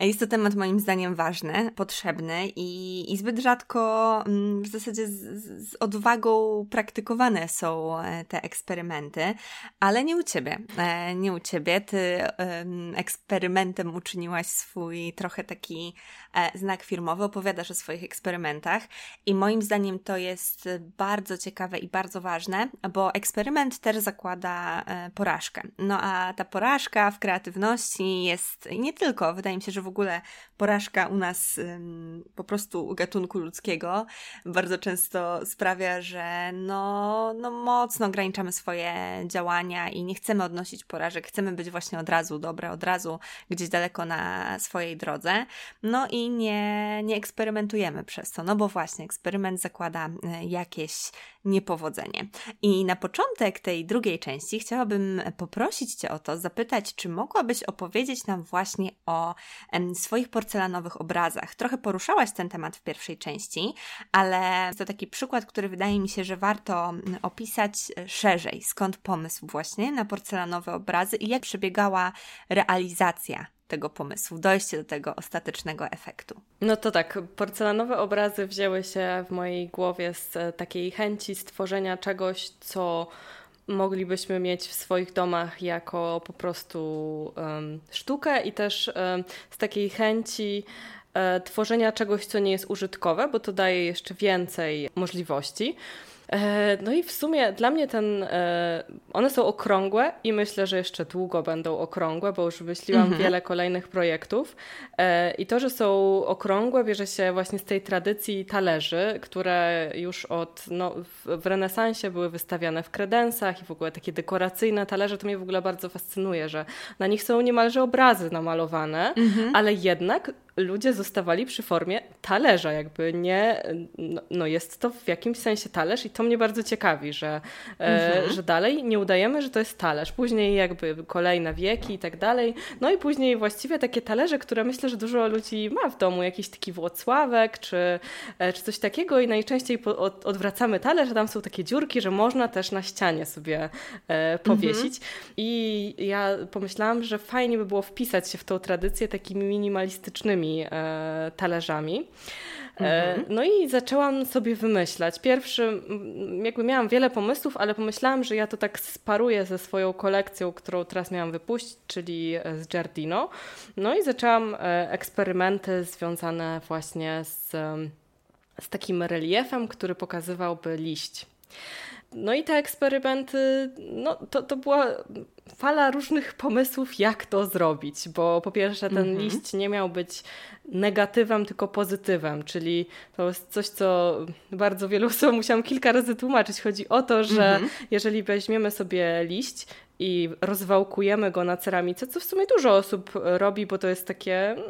Jest to temat moim zdaniem ważny, potrzebny i, i zbyt rzadko mm, w zasadzie z, z, odwagą praktykowane są e, te eksperymenty, ale nie u Ciebie. E, nie u Ciebie. Ty eksperymentem uczyniłaś swój trochę taki znak firmowy, opowiadasz o swoich eksperymentach i moim zdaniem to jest bardzo ciekawe i bardzo ważne, bo eksperyment też zakłada zakłada e, porażkę. No a ta porażka w kreatywności jest nie tylko, wydaje mi się, że w ogóle porażka u nas po prostu u gatunku ludzkiego bardzo często sprawia, że no, no mocno ograniczamy swoje działania i nie chcemy odnosić porażek, chcemy być właśnie od razu dobre, od razu gdzieś daleko na swojej drodze. No i nie, nie eksperymentujemy przez to, no bo właśnie eksperyment zakłada e, jakieś niepowodzenie. I na początek tej drugiej części chciałabym poprosić Cię o to, zapytać, czy mogłabyś opowiedzieć nam właśnie o swoich porcelanowych obrazach. Trochę poruszałaś ten temat w pierwszej części, ale to taki przykład, który wydaje mi się, że warto opisać e, szerzej. Skąd pomysł właśnie na porcelanowe obrazy i jak przebiegała realizacja tego pomysłu, dojście do tego ostatecznego efektu. No to tak, porcelanowe obrazy wzięły się w mojej głowie z e, takiej chęci stworzenia czegoś, co moglibyśmy mieć w swoich domach jako po prostu um, sztukę i też um, z takiej chęci um, tworzenia czegoś, co nie jest użytkowe, bo to daje jeszcze więcej możliwości. E, no i w sumie dla mnie ten, e, one są okrągłe i myślę, że jeszcze długo będą okrągłe, bo już wymyśliłam mhm. wiele kolejnych projektów. E, I to, że są okrągłe, bierze się właśnie z tej tradycji talerzy, które już od, no, w renesansie były wystawiane w kredensach i w ogóle takie dekoracyjne talerze, to mnie w ogóle bardzo fascynuje, że na nich są niemalże obrazy namalowane, mhm. ale jednak ludzie zostawali przy formie talerza, jakby nie, no, no, jest to w jakimś sensie talerz i to mnie bardzo ciekawi, że, e, mhm. e, że dalej nie udajemy, że to jest talerz. Później jakby kolejne wieki i tak dalej. No i później właściwie takie talerze, które myślę, że dużo ludzi ma w domu, jakiś taki Włocławek czy, e, czy coś takiego i najczęściej po, od, odwracamy talerz, a tam są takie dziurki, że można też na ścianie sobie e, powiesić. Mhm. I ja pomyślałam, że fajnie by było wpisać się w tą tradycję takimi minimalistycznymi e, talerzami. E, mhm. No i zaczęłam sobie wymyślać. Pierwszy, jakby miałam wiele pomysłów, ale pomyślałam, że ja to tak sparuję ze swoją kolekcją, którą teraz miałam wypuścić, czyli z Giardino. No i zaczęłam e, eksperymenty związane właśnie z, z takim reliefem, który pokazywałby liść. No i te eksperymenty, no to, to była fala różnych pomysłów, jak to zrobić, bo po pierwsze ten mm -hmm. liść nie miał być negatywem, tylko pozytywem, czyli to jest coś, co bardzo wielu osobom [laughs] musiałam kilka razy tłumaczyć. Chodzi o to, że mm -hmm. jeżeli weźmiemy sobie liść i rozwałkujemy go na ceramice, co w sumie dużo osób robi, bo to jest takie mm,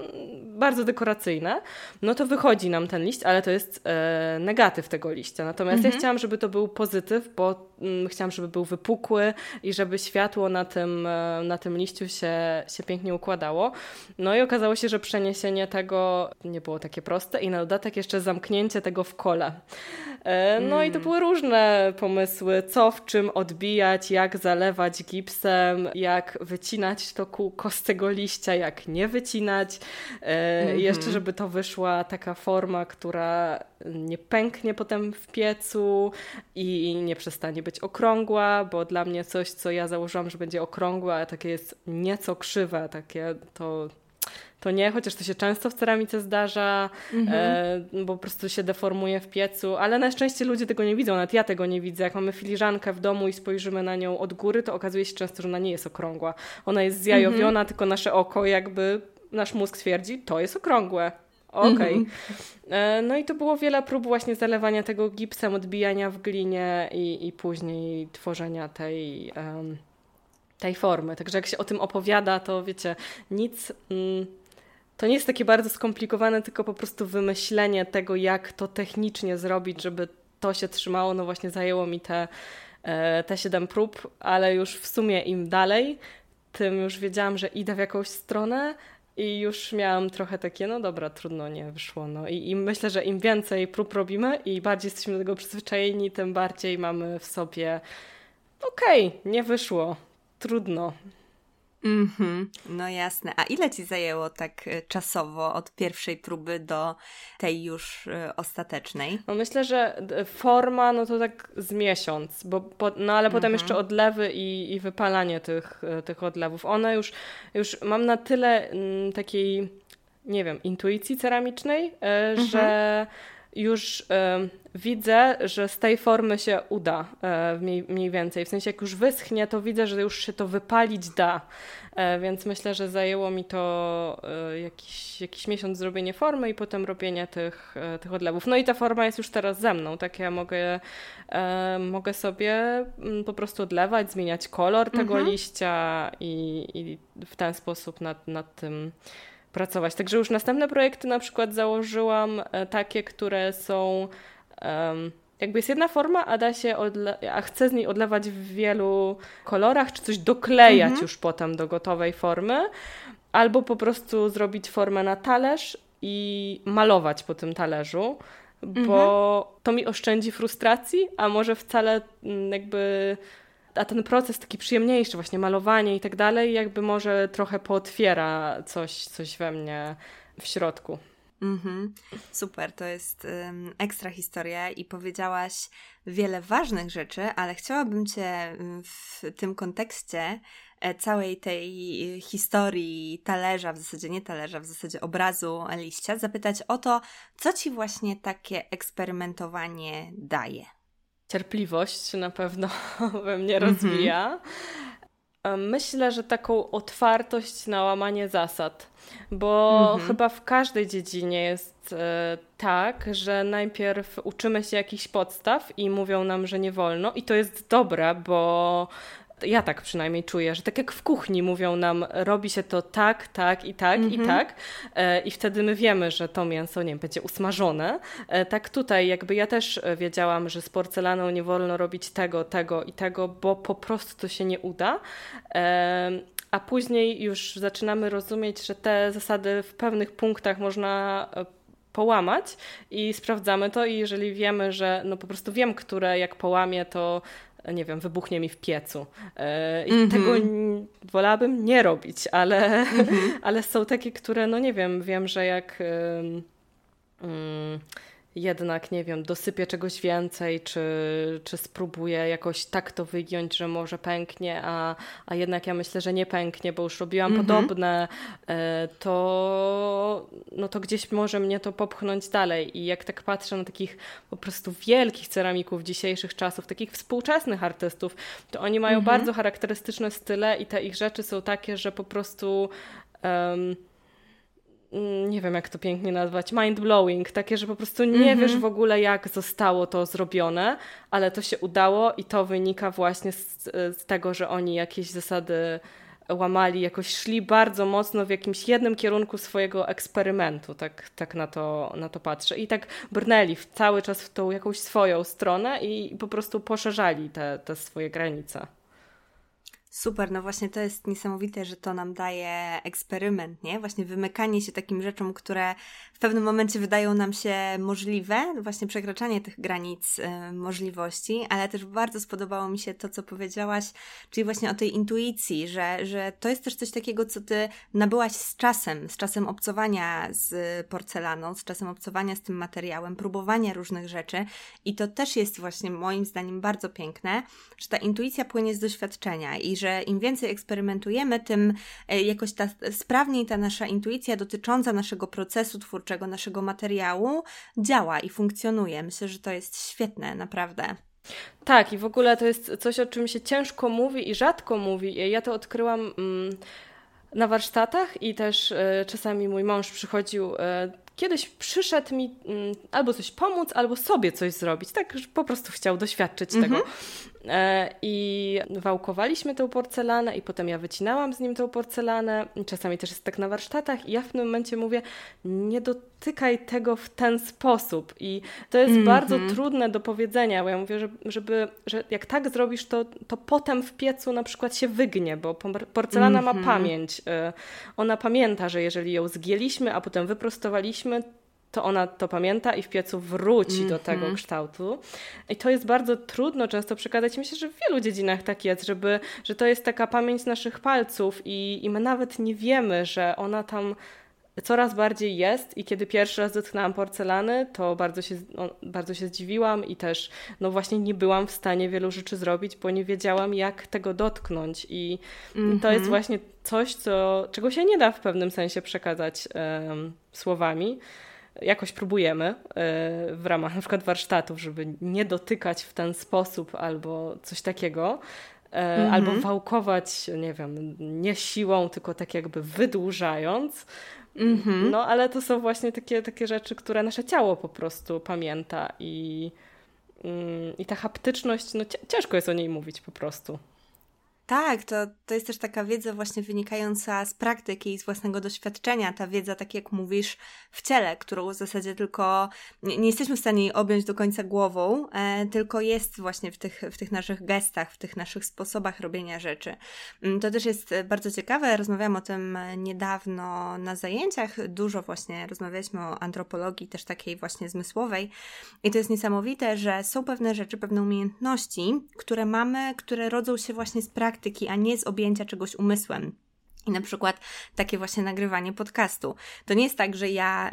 bardzo dekoracyjne, no to wychodzi nam ten liść, ale to jest e, negatyw tego liścia. Natomiast mhm. ja chciałam, żeby to był pozytyw, bo mm, chciałam, żeby był wypukły i żeby światło na tym, e, na tym liściu się, się pięknie układało. No i okazało się, że przeniesienie tego nie było takie proste i na dodatek jeszcze zamknięcie tego w kole. E, no mm. i to mm. były różne pomysły, co w czym odbijać, jak zalewać gipsem, jak wycinać to kółko z tego liścia, jak nie wycinać. Mm -hmm. Jeszcze, żeby to wyszła taka forma, która nie pęknie potem w piecu i nie przestanie być okrągła, bo dla mnie coś, co ja założyłam, że będzie okrągłe, a takie jest nieco krzywe, takie to to nie, chociaż to się często w ceramice zdarza, mhm. e, bo po prostu się deformuje w piecu, ale na szczęście ludzie tego nie widzą, nawet ja tego nie widzę. Jak mamy filiżankę w domu i spojrzymy na nią od góry, to okazuje się często, że ona nie jest okrągła. Ona jest zjajowiona, mhm. tylko nasze oko jakby, nasz mózg twierdzi, to jest okrągłe. Okej. Okay. Mhm. No i to było wiele prób właśnie zalewania tego gipsem, odbijania w glinie i, i później tworzenia tej, um, tej formy. Także jak się o tym opowiada, to wiecie, nic... Mm, to nie jest takie bardzo skomplikowane, tylko po prostu wymyślenie tego, jak to technicznie zrobić, żeby to się trzymało. No właśnie zajęło mi te, e, te 7 prób, ale już w sumie im dalej, tym już wiedziałam, że idę w jakąś stronę, i już miałam trochę takie, no dobra, trudno nie wyszło. No i, i myślę, że im więcej prób robimy i bardziej jesteśmy do tego przyzwyczajeni, tym bardziej mamy w sobie okej, okay, nie wyszło, trudno. Mhm, no jasne. A ile ci zajęło tak e, czasowo od pierwszej próby do tej już y, ostatecznej? No myślę, że forma no to tak z miesiąc, bo po, no ale potem mhm. jeszcze odlewy i, i wypalanie tych, e, tych odlewów. One już, już mam na tyle m, mm, takiej, nie wiem, intuicji ceramicznej, y, mhm. Już y, widzę, że z tej formy się uda y, mniej, mniej, więcej. W sensie, jak już wyschnie, to widzę, że już się to wypalić da. Y, więc myślę, że zajęło mi to jakiś, jakiś miesiąc zrobienie formy i potem robienie tych, tych odlewów. No i ta forma jest już teraz ze mną, tak ja mogę, mogę sobie mm, po prostu odlewać, zmieniać kolor tego mhm. liścia i, i w ten sposób nad, nad tym pracować. Także już następne projekty na przykład założyłam e, takie, które są um, jakby jest jedna forma, a da się odle- a chcę z niej odlewać w wielu kolorach, czy coś doklejać mhm. już potem do gotowej formy, albo po prostu zrobić formę na talerz i malować po tym talerzu, bo mhm. to mi oszczędzi frustracji, a może wcale mm, jakby a ten proces taki przyjemniejszy, właśnie malowanie i tak dalej, jakby może trochę pootwiera coś, coś we mnie w środku. Mhm. Super, to jest um, ekstra historia i powiedziałaś wiele ważnych rzeczy, ale chciałabym Cię w tym kontekście e, całej tej historii talerza, w zasadzie nie talerza, w zasadzie obrazu liścia, zapytać o to, co Ci właśnie takie eksperymentowanie daje cierpliwość na pewno [laughs] we mnie mhm. rozwija. Myślę, że taką otwartość na łamanie zasad, bo mhm. chyba w każdej dziedzinie jest e, tak, że najpierw uczymy się jakichś podstaw i mówią nam, że nie wolno, i to jest dobre, bo ja tak przynajmniej czuję, że tak jak w kuchni mówią nam, robi się to tak, tak i tak mm -hmm. i mhm. tak e, i wtedy my wiemy, że to mięso, nie wiem, będzie usmażone. E, tak tutaj jakby ja też wiedziałam, że z porcelaną nie wolno robić tego, tego i tego, bo po prostu to się nie uda. E, a później już zaczynamy rozumieć, że te zasady w pewnych punktach można e, połamać i sprawdzamy to i jeżeli wiemy, że no po prostu wiem, które jak połamię, to nie wiem, wybuchnie mi w piecu. E, I mm -hmm. tego wolałabym nie robić, ale, mm -hmm. [laughs] ale są takie, które, no nie wiem, wiem, że jak. Um, jednak, nie wiem, dosypię czegoś więcej, czy, czy spróbuję jakoś tak to wygiąć, że może pęknie, a, a jednak ja myślę, że nie pęknie, bo już robiłam mm -hmm. podobne, e, to, no to gdzieś może mnie to popchnąć dalej. I jak tak patrzę na takich po prostu wielkich ceramików dzisiejszych czasów, takich współczesnych artystów, to oni mają mm -hmm. bardzo charakterystyczne style i te ich rzeczy są takie, że po prostu. Um, nie wiem jak to pięknie nazwać, mind-blowing, takie, że po prostu nie mm -hmm. wiesz w ogóle jak zostało to zrobione, ale to się udało i to wynika właśnie z, z tego, że oni jakieś zasady łamali, jakoś szli bardzo mocno w jakimś jednym kierunku swojego eksperymentu, tak, tak na, to, na to patrzę. I tak brnęli w, cały czas w tą jakąś swoją stronę i po prostu poszerzali te, te swoje granice. Super, no właśnie to jest niesamowite, że to nam daje eksperyment, nie? Właśnie wymykanie się takim rzeczom, które w pewnym momencie wydają nam się możliwe, właśnie przekraczanie tych granic y, możliwości, ale też bardzo spodobało mi się to, co powiedziałaś, czyli właśnie o tej intuicji, że, że to jest też coś takiego, co ty nabyłaś z czasem, z czasem obcowania z porcelaną, z czasem obcowania z tym materiałem, próbowania różnych rzeczy i to też jest właśnie moim zdaniem bardzo piękne, że ta intuicja płynie z doświadczenia i że że im więcej eksperymentujemy, tym e, jakoś ta, sprawniej ta nasza intuicja dotycząca naszego procesu twórczego, naszego materiału działa i funkcjonuje. Myślę, że to jest świetne, naprawdę. Tak, i w ogóle to jest coś, o czym się ciężko mówi i rzadko mówi. Ja to odkryłam. Mm, na warsztatach i też y, czasami mój mąż przychodził. Y, kiedyś przyszedł mi y, albo coś pomóc, albo sobie coś zrobić. Tak, że po prostu chciał doświadczyć mhm. tego. E, I wałkowaliśmy tę porcelanę i potem ja wycinałam z nim tę porcelanę. Czasami też jest tak na warsztatach i ja w tym momencie mówię, nie dotykaj tego w ten sposób. I to jest mm -hmm. bardzo trudne do powiedzenia, bo ja mówię, że, żeby, że jak tak zrobisz, to, to potem w piecu na przykład się wygnie, bo porcelana mm -hmm. ma mhm. pamięć. E, ona pamięta, że jeżeli ją zgięliśmy, a potem wyprostowaliśmy, to ona to pamięta i w piecu wróci mm -hmm. do tego mhm. kształtu. I to jest bardzo trudno często przekazać. Myślę, że w wielu dziedzinach tak jest, żeby, że to jest taka pamięć naszych palców i, i my nawet nie wiemy, że ona tam coraz bardziej jest i kiedy pierwszy raz dotknęłam porcelany, to bardzo się, no, bardzo się zdziwiłam i też no właśnie nie byłam w stanie wielu rzeczy zrobić, bo nie wiedziałam jak tego dotknąć i mm -hmm. to jest mhm. właśnie coś, co, czego się nie da w pewnym sensie przekazać um, słowami jakoś próbujemy e, w ramach na przykład warsztatów, żeby nie dotykać w ten sposób albo coś takiego. -hmm. Albo wałkować, nie wiem, nie siłą, tylko tak jakby wydłużając. -hmm. No, ale to są właśnie takie, takie rzeczy, które nasze ciało po prostu pamięta i, mm, i ta haptyczność, no ciężko jest o niej mówić po prostu. Tak, to, to jest też taka wiedza właśnie wynikająca z praktyki i z własnego doświadczenia. Ta wiedza, tak jak mówisz, w ciele, którą w zasadzie tylko nie, nie jesteśmy w stanie jej objąć do końca głową, e, tylko jest właśnie w tych, w tych naszych gestach, w tych naszych sposobach robienia rzeczy. Mm, to też jest bardzo ciekawe. Rozmawiałam o tym niedawno na zajęciach. Dużo właśnie rozmawialiśmy o antropologii, też takiej właśnie zmysłowej. I to jest niesamowite, że są pewne rzeczy, pewne umiejętności, które mamy, które rodzą się właśnie z praktyki praktyki, a nie z objęcia czegoś umysłem. I na przykład takie właśnie nagrywanie podcastu. To nie jest tak, że ja,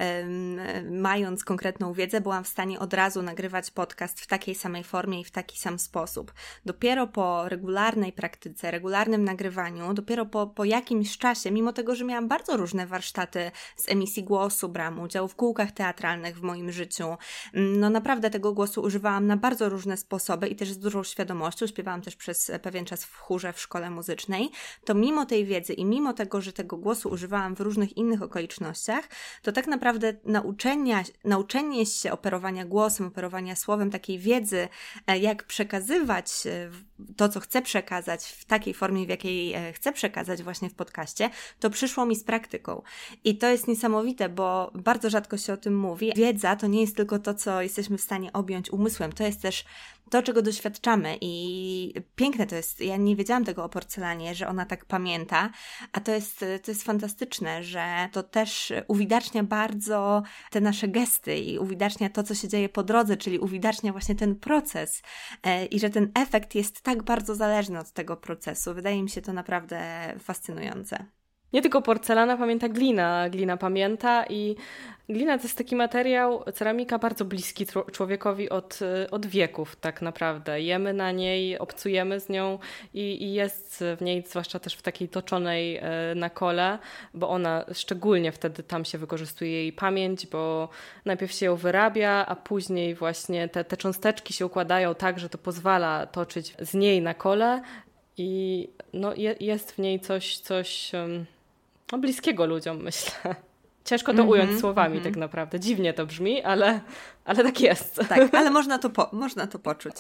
mając konkretną wiedzę, byłam w stanie od razu nagrywać podcast w takiej samej formie i w taki sam sposób. Dopiero po regularnej praktyce, regularnym nagrywaniu, dopiero po, po jakimś czasie, mimo tego, że miałam bardzo różne warsztaty z emisji głosu, brałam udział w kółkach teatralnych w moim życiu, mm, no naprawdę tego głosu używałam na bardzo różne sposoby i też z dużą świadomością. Śpiewałam też przez pewien czas w chórze w szkole muzycznej. To mimo tej wiedzy i mimo mimo tego, że tego głosu używałam w różnych innych okolicznościach, to tak naprawdę nauczenia, nauczenie się operowania głosem, operowania słowem, takiej wiedzy, e, jak przekazywać e, to, co chcę przekazać w takiej formie, w jakiej e, chcę przekazać właśnie w podcaście, to przyszło mi z praktyką. I to jest niesamowite, bo bardzo rzadko się o tym mówi. Wiedza to nie jest tylko to, co jesteśmy w stanie objąć umysłem, to jest też to, czego doświadczamy i piękne to jest. Ja nie wiedziałam tego o porcelanie, że ona tak pamięta, a to jest, to jest fantastyczne, że to też uwidacznia bardzo te nasze gesty i uwidacznia to, co się dzieje po drodze, czyli uwidacznia właśnie ten proces e, i że ten efekt jest tak bardzo zależny od tego procesu. Wydaje mi się to naprawdę fascynujące. Nie tylko porcelana pamięta glina, glina pamięta i glina to jest taki materiał, ceramika bardzo bliski człowiekowi od, od wieków tak naprawdę. Jemy na niej, obcujemy z nią i, i jest w niej, zwłaszcza też w takiej toczonej e, na kole, bo ona szczególnie wtedy tam się wykorzystuje jej pamięć, bo najpierw się ją wyrabia, a później właśnie te, te cząsteczki się układają tak, że to pozwala toczyć z niej na kole i no, je, jest w niej coś, coś no, bliskiego ludziom, myślę. Ciężko to ująć mm -hmm, słowami mm -hmm. tak naprawdę. Dziwnie to brzmi, ale, ale tak jest. Tak, ale [laughs] można to, po, można to poczuć.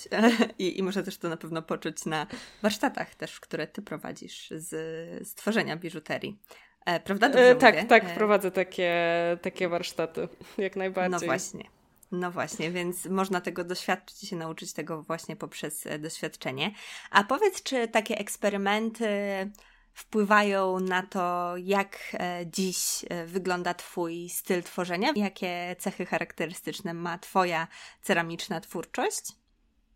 I, I można też to na pewno poczuć na warsztatach też, które ty prowadzisz z stworzenia biżuterii. E, prawda? E, tak, mówię? tak, e... prowadzę takie, takie warsztaty, [laughs] jak najbardziej. No właśnie. No właśnie, więc można tego doświadczyć i się nauczyć tego właśnie poprzez doświadczenie. A powiedz, czy takie eksperymenty wpływają na to, jak e, dziś e, wygląda Twój styl tworzenia? Jakie cechy charakterystyczne ma Twoja ceramiczna twórczość?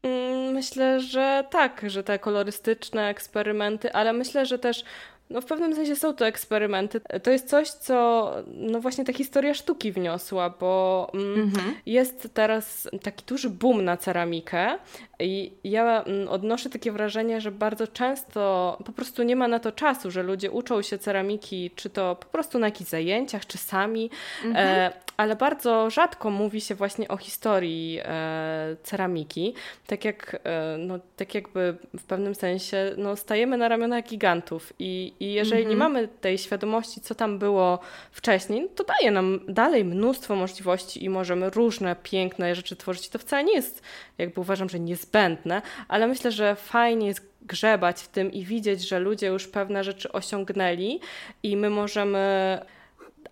Mm, myślę, że tak, że te kolorystyczne eksperymenty, ale myślę, że też no w pewnym sensie są to eksperymenty. To jest coś, co no właśnie ta historia sztuki wniosła, bo mm, mhm. jest teraz taki duży boom na ceramikę i ja mm, odnoszę takie wrażenie, że bardzo często po prostu nie ma na to czasu, że ludzie uczą się ceramiki, czy to po prostu na jakichś zajęciach, czy sami, mhm. e, ale bardzo rzadko mówi się właśnie o historii e, ceramiki. Tak jak, e, no, tak jakby w pewnym sensie no, stajemy na ramionach gigantów i, i jeżeli mhm. nie mamy tej świadomości, co tam było wcześniej, to daje nam dalej mnóstwo możliwości i możemy różne piękne rzeczy tworzyć. To wcale nie jest, jakby uważam, że niezbędne, ale myślę, że fajnie jest grzebać w tym i widzieć, że ludzie już pewne rzeczy osiągnęli i my możemy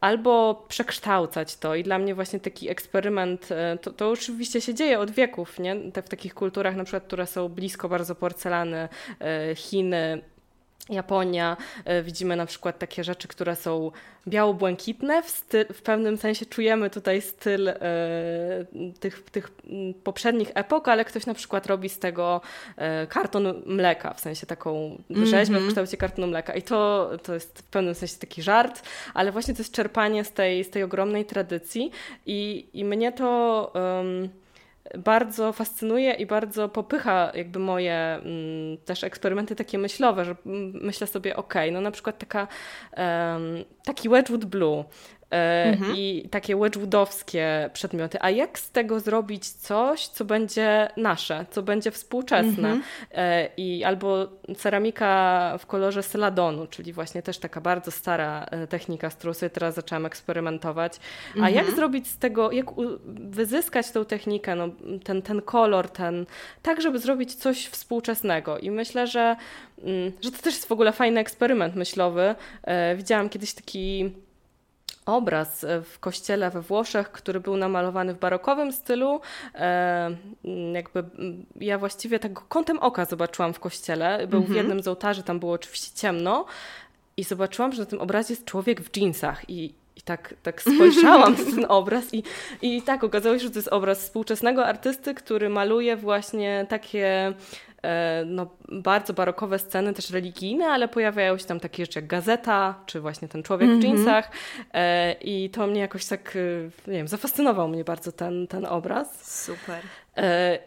albo przekształcać to. I dla mnie właśnie taki eksperyment, e, to, to oczywiście się dzieje od wieków, nie? Te w takich kulturach na przykład, które są blisko bardzo porcelany, e, Chiny, Japonia, e, widzimy na przykład takie rzeczy, które są biało-błękitne, w, w pewnym sensie czujemy tutaj styl e, tych, tych poprzednich epok, ale ktoś na przykład robi z tego e, karton mleka, w sensie taką rzeźbę mm -hmm. w mhm. kształcie kartonu mleka i to, to jest w pewnym sensie taki żart, ale właśnie to jest czerpanie z tej, z tej ogromnej tradycji i, i mnie to... Um, bardzo fascynuje i bardzo popycha jakby moje mm, też eksperymenty takie myślowe, że myślę sobie, ok, no na przykład taka, um, taki Wedgwood Blue, mhm. i takie wedgwoodowskie przedmioty. A jak z tego zrobić coś, co będzie nasze, co będzie współczesne? Mhm. E, I albo ceramika w kolorze celadonu, czyli właśnie też taka bardzo stara e, technika, z którą sobie teraz zaczęłam eksperymentować. A mhm. jak zrobić z tego, jak wyzyskać tą technikę, no, ten, ten kolor, ten, tak, żeby zrobić coś współczesnego. I myślę, że, mm, że to też jest w ogóle fajny eksperyment myślowy. Widziałam kiedyś taki obraz e, w kościele we Włoszech, który był namalowany w barokowym stylu. E, jakby ja właściwie tak kątem oka zobaczyłam w kościele. Był w mhm. jednym z ołtarzy, tam było oczywiście ciemno. I zobaczyłam, że na tym obrazie jest człowiek w dżinsach. I, i tak, tak [laughs] spojrzałam na ten obraz i, i tak okazało się, że to jest obraz współczesnego artysty, który maluje właśnie takie no, bardzo barokowe sceny, też religijne, ale pojawiają się tam takie rzeczy jak gazeta, czy właśnie ten człowiek mm -hmm. w mhm. jeansach e, i to mnie jakoś tak, e, nie wiem, zafascynował mnie bardzo ten, ten obraz. Super.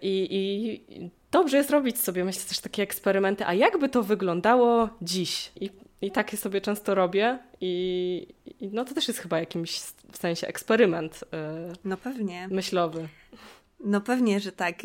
I, I dobrze jest robić sobie, myślę, też takie eksperymenty, a jakby to wyglądało dziś? I, i takie sobie często robię i, i no to też jest chyba jakimś w sensie eksperyment no pewnie. myślowy. No pewnie, że tak.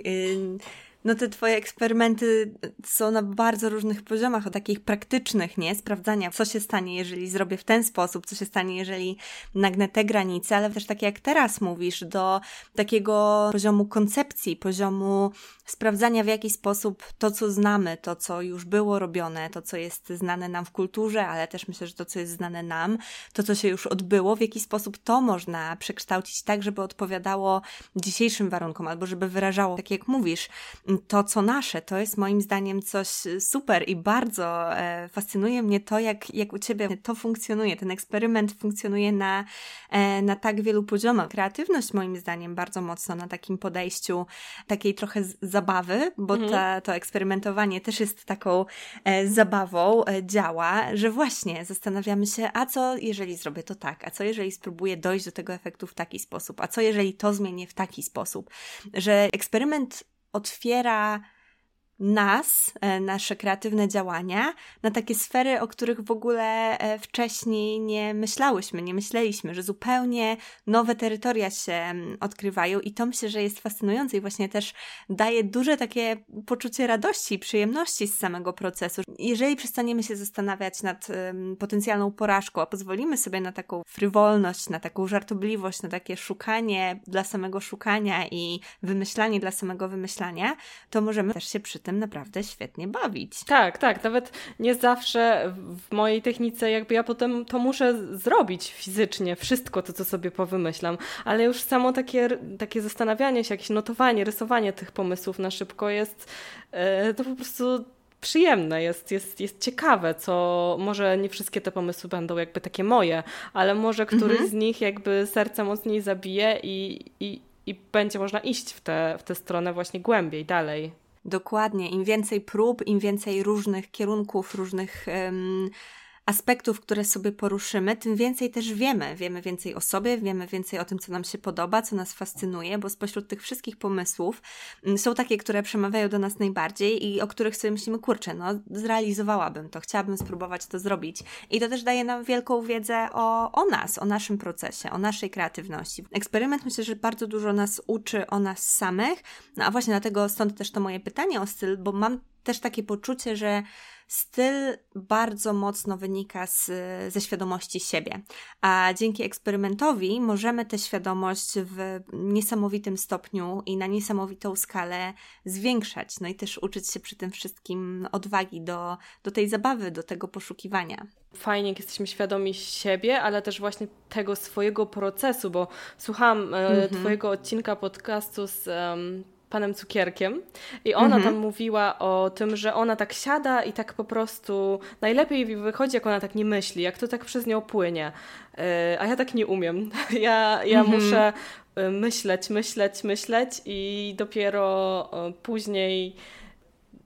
No te twoje eksperymenty są na bardzo różnych poziomach, o takich praktycznych, nie? Sprawdzania, co się stanie, jeżeli zrobię w ten sposób, co się stanie, jeżeli nagnę te granice, ale też tak jak teraz mówisz, do takiego poziomu koncepcji, poziomu sprawdzania w jaki sposób to, co znamy, to, co już było robione, to, co jest znane nam w kulturze, ale też myślę, że to, co jest znane nam, to, co się już odbyło, w jaki sposób to można przekształcić tak, żeby odpowiadało dzisiejszym warunkom, albo żeby wyrażało, tak jak mówisz, to, co nasze, to jest moim zdaniem coś super i bardzo e, fascynuje mnie to, jak, jak u Ciebie to funkcjonuje. Ten eksperyment funkcjonuje na, e, na tak wielu poziomach. Kreatywność moim zdaniem bardzo mocno na takim podejściu takiej trochę zabawy, bo mhm. ta, to eksperymentowanie też jest taką e, zabawą, działa, że właśnie zastanawiamy się, a co jeżeli zrobię to tak, a co jeżeli spróbuję dojść do tego efektu w taki sposób, a co jeżeli to zmienię w taki sposób, że eksperyment otwiera nas, e, nasze kreatywne działania na takie sfery, o których w ogóle e, wcześniej nie myślałyśmy, nie myśleliśmy, że zupełnie nowe terytoria się odkrywają i to myślę, że jest fascynujące i właśnie też daje duże takie poczucie radości i przyjemności z samego procesu. Jeżeli przestaniemy się zastanawiać nad potencjalną porażką, a pozwolimy sobie na taką frywolność, na taką żartobliwość, na takie szukanie dla samego szukania i wymyślanie dla samego wymyślania, to możemy też się przy tym naprawdę świetnie bawić. Tak, tak. Nawet nie zawsze w mojej technice jakby ja potem to muszę zrobić fizycznie, wszystko to, co sobie powymyślam, ale już samo takie, takie zastanawianie się, jakieś notowanie, rysowanie tych pomysłów na szybko jest e, to po prostu przyjemne, jest, jest, jest ciekawe, co może nie wszystkie te pomysły będą jakby takie moje, ale może któryś mhm. z nich jakby serce mocniej zabije i, i, i będzie można iść w tę w tę stronę właśnie głębiej, dalej. Dokładnie. Im więcej prób, im więcej różnych kierunków, różnych um, aspektów, które sobie poruszymy, tym więcej też wiemy. Wiemy więcej o sobie, wiemy więcej o tym, co nam się podoba, co nas fascynuje, bo spośród tych wszystkich pomysłów mm, są takie, które przemawiają do nas najbardziej i o których sobie myślimy, kurczę, no zrealizowałabym to, chciałabym spróbować to zrobić. I to też daje nam wielką wiedzę o, o nas, o naszym procesie, o naszej kreatywności. Eksperyment myślę, że bardzo dużo nas uczy o nas samych, no a właśnie dlatego stąd też to moje pytanie o styl, bo mam też takie poczucie, że styl bardzo mocno wynika z, ze świadomości siebie. A dzięki eksperymentowi możemy tę świadomość w niesamowitym stopniu i na niesamowitą skalę zwiększać. No i też uczyć się przy tym wszystkim odwagi do, do tej zabawy, do tego poszukiwania. Fajnie, jak jesteśmy świadomi siebie, ale też właśnie tego swojego procesu, bo słuchałam mm -hmm. Twojego odcinka podcastu z um, panem Cukierkiem i ona mhm. tam mówiła o tym, że ona tak siada i tak po prostu najlepiej wychodzi, jak ona tak nie myśli, jak to tak przez nią płynie. E, a ja tak nie umiem. [laughs] Ja, ja mhm. muszę e, myśleć, myśleć, myśleć i dopiero e, później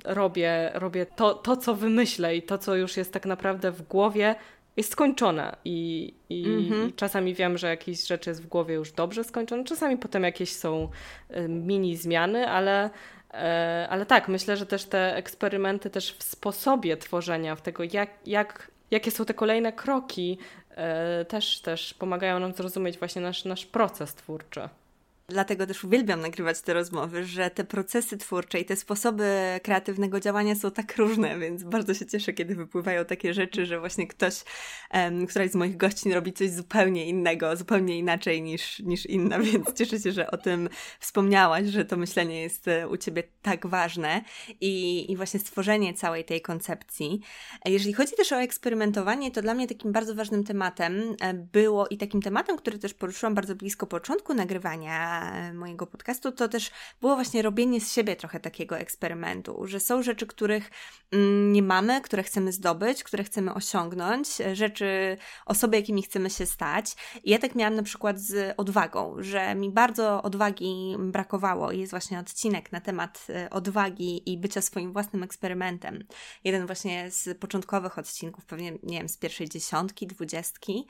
robię, robię to, to, co wymyślę i to, co już jest tak naprawdę w głowie, jest skończona i, i, mm-hmm. czasami wiem, że jakieś rzeczy jest w głowie już dobrze skończone, czasami potem jakieś są y, mini zmiany, ale, e, ale tak, myślę, że też te eksperymenty też w sposobie tworzenia, w tego jak, jak, jakie są te kolejne kroki, e, też, też pomagają nam zrozumieć właśnie nasz, nasz proces twórczy. Dlatego też uwielbiam nagrywać te rozmowy, że te procesy twórcze i te sposoby kreatywnego działania są tak różne, więc bardzo się cieszę, kiedy wypływają takie rzeczy, że właśnie ktoś, um, któraś z moich gościń robi coś zupełnie innego, zupełnie inaczej niż, niż inna, [laughs] więc cieszę się, że o tym wspomniałaś, że to myślenie jest e, u Ciebie tak ważne i, i właśnie stworzenie całej tej koncepcji. Jeżeli chodzi też o eksperymentowanie, to dla mnie takim bardzo ważnym tematem e, było i takim tematem, który też poruszyłam bardzo blisko początku nagrywania mojego podcastu, to też było właśnie robienie z siebie trochę takiego eksperymentu, że są rzeczy, których mm, nie mamy, które chcemy zdobyć, które chcemy osiągnąć, rzeczy, osoby, jakimi chcemy się stać. I ja tak miałam na przykład z odwagą, że mi bardzo odwagi brakowało. Jest właśnie odcinek na temat e, odwagi i bycia swoim własnym eksperymentem. Jeden właśnie z początkowych odcinków, pewnie, nie wiem, z pierwszej dziesiątki, dwudziestki.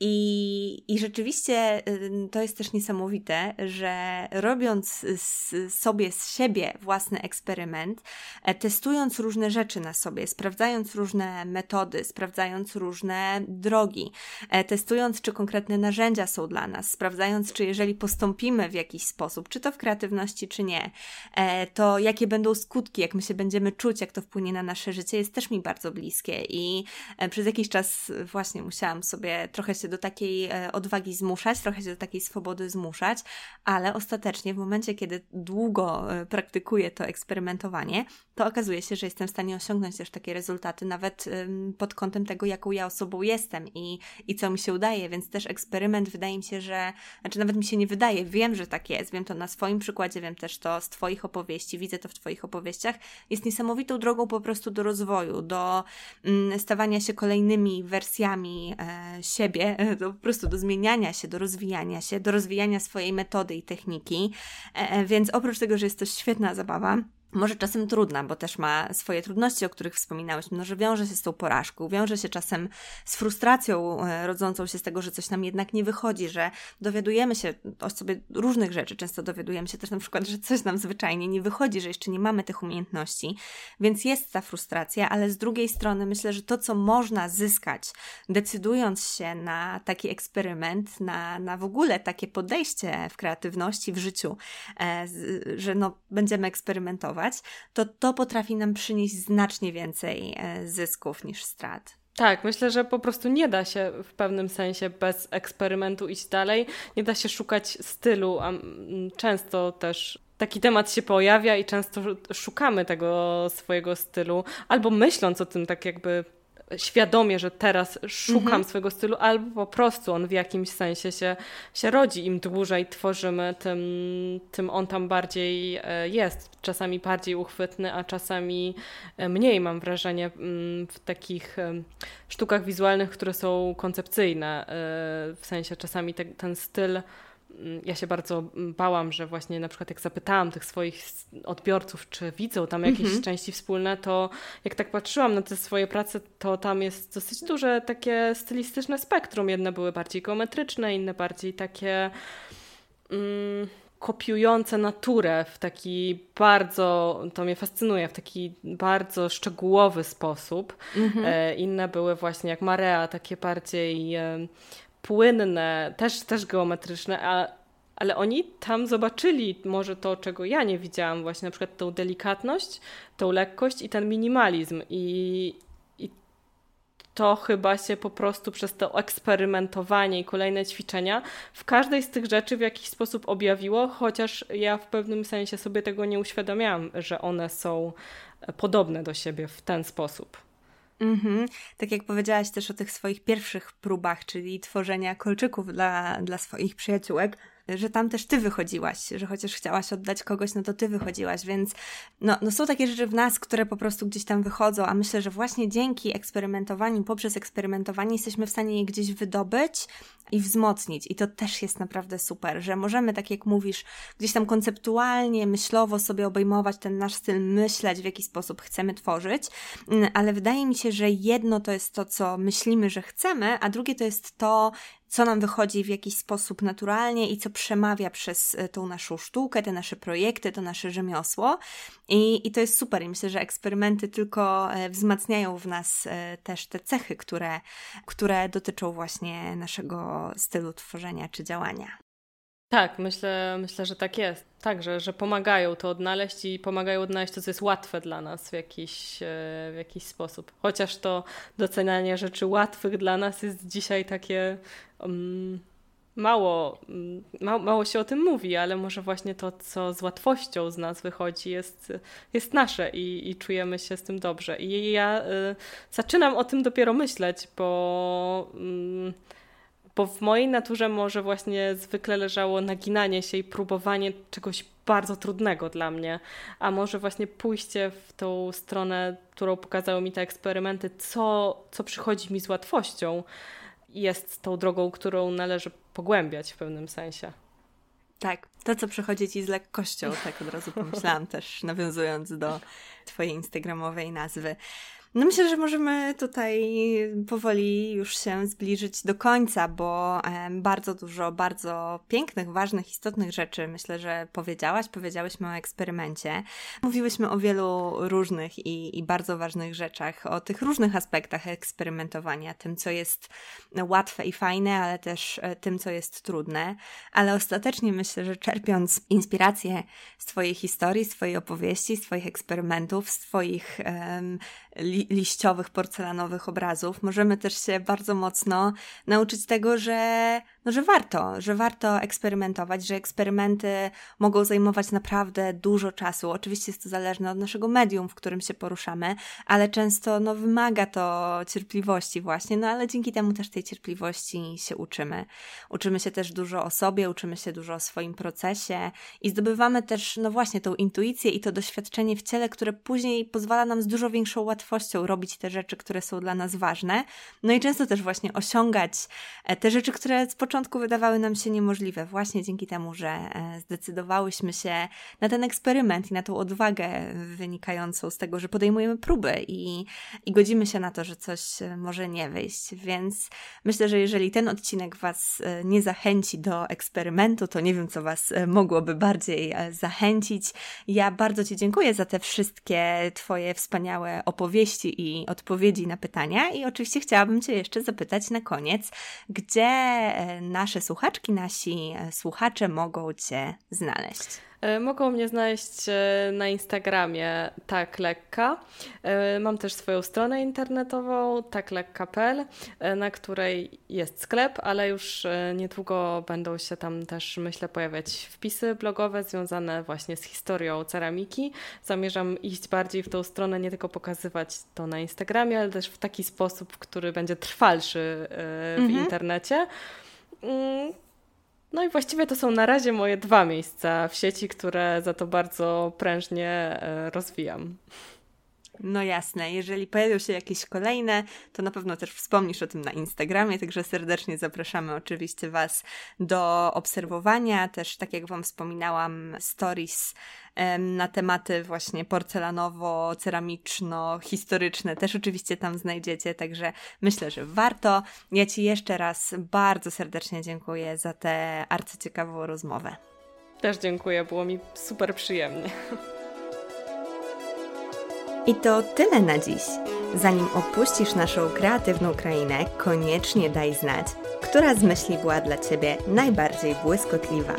I, i rzeczywiście to jest też niesamowite, że robiąc z, sobie z siebie własny eksperyment, e, testując różne rzeczy na sobie, sprawdzając różne metody, sprawdzając różne drogi, e, testując, czy konkretne narzędzia są dla nas, sprawdzając, czy jeżeli postąpimy w jakiś sposób, czy to w kreatywności, czy nie, e, to jakie będą skutki, jak my się będziemy czuć, jak to wpłynie na nasze życie, jest też mi bardzo bliskie i przez jakiś czas właśnie musiałam sobie trochę się do takiej odwagi zmuszać, trochę się do takiej swobody zmuszać, ale ostatecznie w momencie, kiedy długo e, praktykuję to eksperymentowanie, to okazuje się, że jestem w stanie osiągnąć też takie rezultaty, nawet pod kątem tego, jaką ja osobą jestem i, i co mi się udaje, więc też eksperyment wydaje mi się, że, znaczy nawet mi się nie wydaje, wiem, że tak jest, wiem to na swoim przykładzie, wiem też to z Twoich opowieści, widzę to w Twoich opowieściach, jest niesamowitą drogą po prostu do rozwoju, do mm, stawania się kolejnymi wersjami e, siebie, [laughs] do, po prostu do zmieniania się, do rozwijania się, do rozwijania swojej metody i techniki. E, e, więc oprócz tego, że jest to świetna zabawa, może czasem trudna, bo też ma swoje trudności, o których wspominałyśmy, no, że wiąże się z tą porażką, wiąże się czasem z frustracją e, rodzącą się z tego, że coś nam jednak nie wychodzi, że dowiadujemy się o sobie różnych rzeczy. Często dowiadujemy się też na przykład, że coś nam zwyczajnie nie wychodzi, że jeszcze nie mamy tych umiejętności, więc jest ta frustracja, ale z drugiej strony myślę, że to, co można zyskać, decydując się na taki eksperyment, na, na w ogóle takie podejście w kreatywności, w życiu, e, że no, będziemy eksperymentować, to to potrafi nam przynieść znacznie więcej e, zysków niż strat. Tak, myślę, że po prostu nie da się w pewnym sensie bez eksperymentu iść dalej. Nie da się szukać stylu, a często też taki temat się pojawia i często szukamy tego swojego stylu, albo myśląc o tym tak jakby świadomie, że teraz szukam mhm. swojego stylu, albo po prostu on w jakimś sensie się, się rodzi. Im dłużej tworzymy, tym, tym on tam bardziej e, jest. Czasami bardziej uchwytny, a czasami e, mniej, mam wrażenie, mm, w takich e, sztukach wizualnych, które są koncepcyjne. W sensie czasami te, ten styl ja się bardzo bałam, że właśnie na przykład jak zapytałam tych swoich odbiorców, czy widzą tam jakieś mm -hmm. części wspólne, to jak tak patrzyłam na te swoje prace, to tam jest dosyć duże takie stylistyczne spektrum. Jedne były bardziej geometryczne, inne bardziej takie mm, kopiujące naturę w taki bardzo, to mnie fascynuje, w taki bardzo szczegółowy sposób. Mm -hmm. e, inne były właśnie jak Marea, takie bardziej... Płynne, też, też geometryczne, a, ale oni tam zobaczyli może to, czego ja nie widziałam, właśnie na przykład tą delikatność, tą lekkość i ten minimalizm. I, i to chyba się po prostu przez to eksperymentowanie i kolejne ćwiczenia w każdej z tych rzeczy w jakiś sposób objawiło, chociaż ja w pewnym sensie sobie tego nie uświadomiałam, że one są podobne do siebie w ten sposób. Mhm. Tak jak powiedziałaś też o tych swoich pierwszych próbach, czyli tworzenia kolczyków dla, dla swoich przyjaciółek, że tam też ty wychodziłaś, że chociaż chciałaś oddać kogoś, no to ty wychodziłaś, więc no, no są takie rzeczy w nas, które po prostu gdzieś tam wychodzą, a myślę, że właśnie dzięki eksperymentowaniu, poprzez eksperymentowanie jesteśmy w stanie je gdzieś wydobyć i wzmocnić. I to też jest naprawdę super, że możemy, tak jak mówisz, gdzieś tam konceptualnie, myślowo sobie obejmować ten nasz styl, myśleć, w jaki sposób chcemy tworzyć, mm, ale wydaje mi się, że jedno to jest to, co myślimy, że chcemy, a drugie to jest to, co nam wychodzi w jakiś sposób naturalnie i co przemawia przez e, tą naszą sztukę, te nasze projekty, to nasze rzemiosło. I, i to jest super. I myślę, że eksperymenty tylko e, wzmacniają w nas e, też te cechy, które, które dotyczą właśnie naszego stylu tworzenia czy działania. Tak, myślę, myślę, że tak jest. Tak, że, że pomagają to odnaleźć i pomagają odnaleźć to, co jest łatwe dla nas w jakiś, e, w jakiś sposób. Chociaż to docenianie rzeczy łatwych dla nas jest dzisiaj takie um, mało, um, ma, mało się o tym mówi, ale może właśnie to, co z łatwością z nas wychodzi, jest, jest nasze i, i czujemy się z tym dobrze. I ja y, zaczynam o tym dopiero myśleć, bo. Y, bo w mojej naturze może właśnie zwykle leżało naginanie się i próbowanie czegoś bardzo trudnego dla mnie, a może właśnie pójście w tą stronę, którą pokazały mi te eksperymenty, co, co przychodzi mi z łatwością, jest tą drogą, którą należy pogłębiać w pewnym sensie. Tak, to co przychodzi ci z lekkością, tak od razu pomyślałam też, nawiązując do Twojej instagramowej nazwy. No myślę, że możemy tutaj powoli już się zbliżyć do końca, bo bardzo dużo, bardzo pięknych, ważnych, istotnych rzeczy myślę, że powiedziałaś. Powiedziałyśmy o eksperymencie. Mówiłyśmy o wielu różnych i, i bardzo ważnych rzeczach, o tych różnych aspektach eksperymentowania, tym, co jest łatwe i fajne, ale też e, tym, co jest trudne. Ale ostatecznie myślę, że czerpiąc inspirację z Twojej historii, z Twojej opowieści, z Twoich eksperymentów, z Twoich um, liściowych, porcelanowych obrazów, możemy też się bardzo mocno nauczyć tego, że no, że warto, że warto eksperymentować, że eksperymenty mogą zajmować naprawdę dużo czasu. Oczywiście jest to zależne od naszego medium, w którym się poruszamy, ale często no, wymaga to cierpliwości właśnie, no ale dzięki temu też tej cierpliwości się uczymy. Uczymy się też dużo o sobie, uczymy się dużo o swoim procesie i zdobywamy też, no właśnie, tą intuicję i to doświadczenie w ciele, które później pozwala nam z dużo większą łatwością robić te rzeczy, które są dla nas ważne. No i często też właśnie osiągać e, te rzeczy, które z początku początku wydawały nam się niemożliwe, właśnie dzięki temu, że e, zdecydowałyśmy się na ten eksperyment i na tą odwagę wynikającą z tego, że podejmujemy próby i, i godzimy się na to, że coś e, może nie wyjść. Więc myślę, że jeżeli ten odcinek Was e, nie zachęci do eksperymentu, to nie wiem, co Was mogłoby bardziej zachęcić. Ja bardzo Ci dziękuję za te wszystkie Twoje wspaniałe opowieści i odpowiedzi na pytania i oczywiście chciałabym Cię jeszcze zapytać na koniec, gdzie nasze słuchaczki, nasi e, słuchacze mogą Cię znaleźć? E, mogą mnie znaleźć e, na Instagramie tak lekka. Mam też swoją stronę internetową taklekka.pl, na której jest sklep, ale już niedługo będą się tam też myślę pojawiać wpisy blogowe związane właśnie z historią ceramiki. Zamierzam iść bardziej w tą stronę, nie tylko pokazywać to na Instagramie, ale też w taki sposób, który będzie trwalszy w mhm. internecie. Mm, no i właściwie to są na razie moje dwa miejsca w sieci, które za to bardzo prężnie e, rozwijam. No jasne, jeżeli pojawią się jakieś kolejne, to na pewno też wspomnisz o tym na Instagramie, także serdecznie zapraszamy oczywiście Was do obserwowania. Też, tak jak Wam wspominałam, stories na tematy właśnie porcelanowo-ceramiczno-historyczne też oczywiście tam znajdziecie, także myślę, że warto. Ja Ci jeszcze raz bardzo serdecznie dziękuję za tę arcyciekawą rozmowę. Też dziękuję, było mi super przyjemnie. I to tyle na dziś. Zanim opuścisz naszą kreatywną krainę, koniecznie daj znać, która z myśli była dla Ciebie najbardziej błyskotliwa.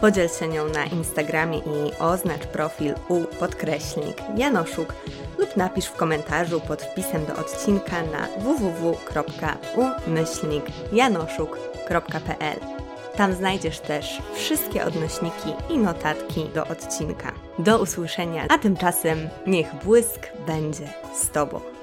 Podziel się nią na Instagramie i oznacz profil u podkreślnik Janoszuk lub napisz w komentarzu pod wpisem do odcinka na www.umyślnikjanoszuk.pl. Tam znajdziesz też wszystkie odnośniki i notatki do odcinka. Do usłyszenia, a tymczasem niech błysk będzie z Tobą.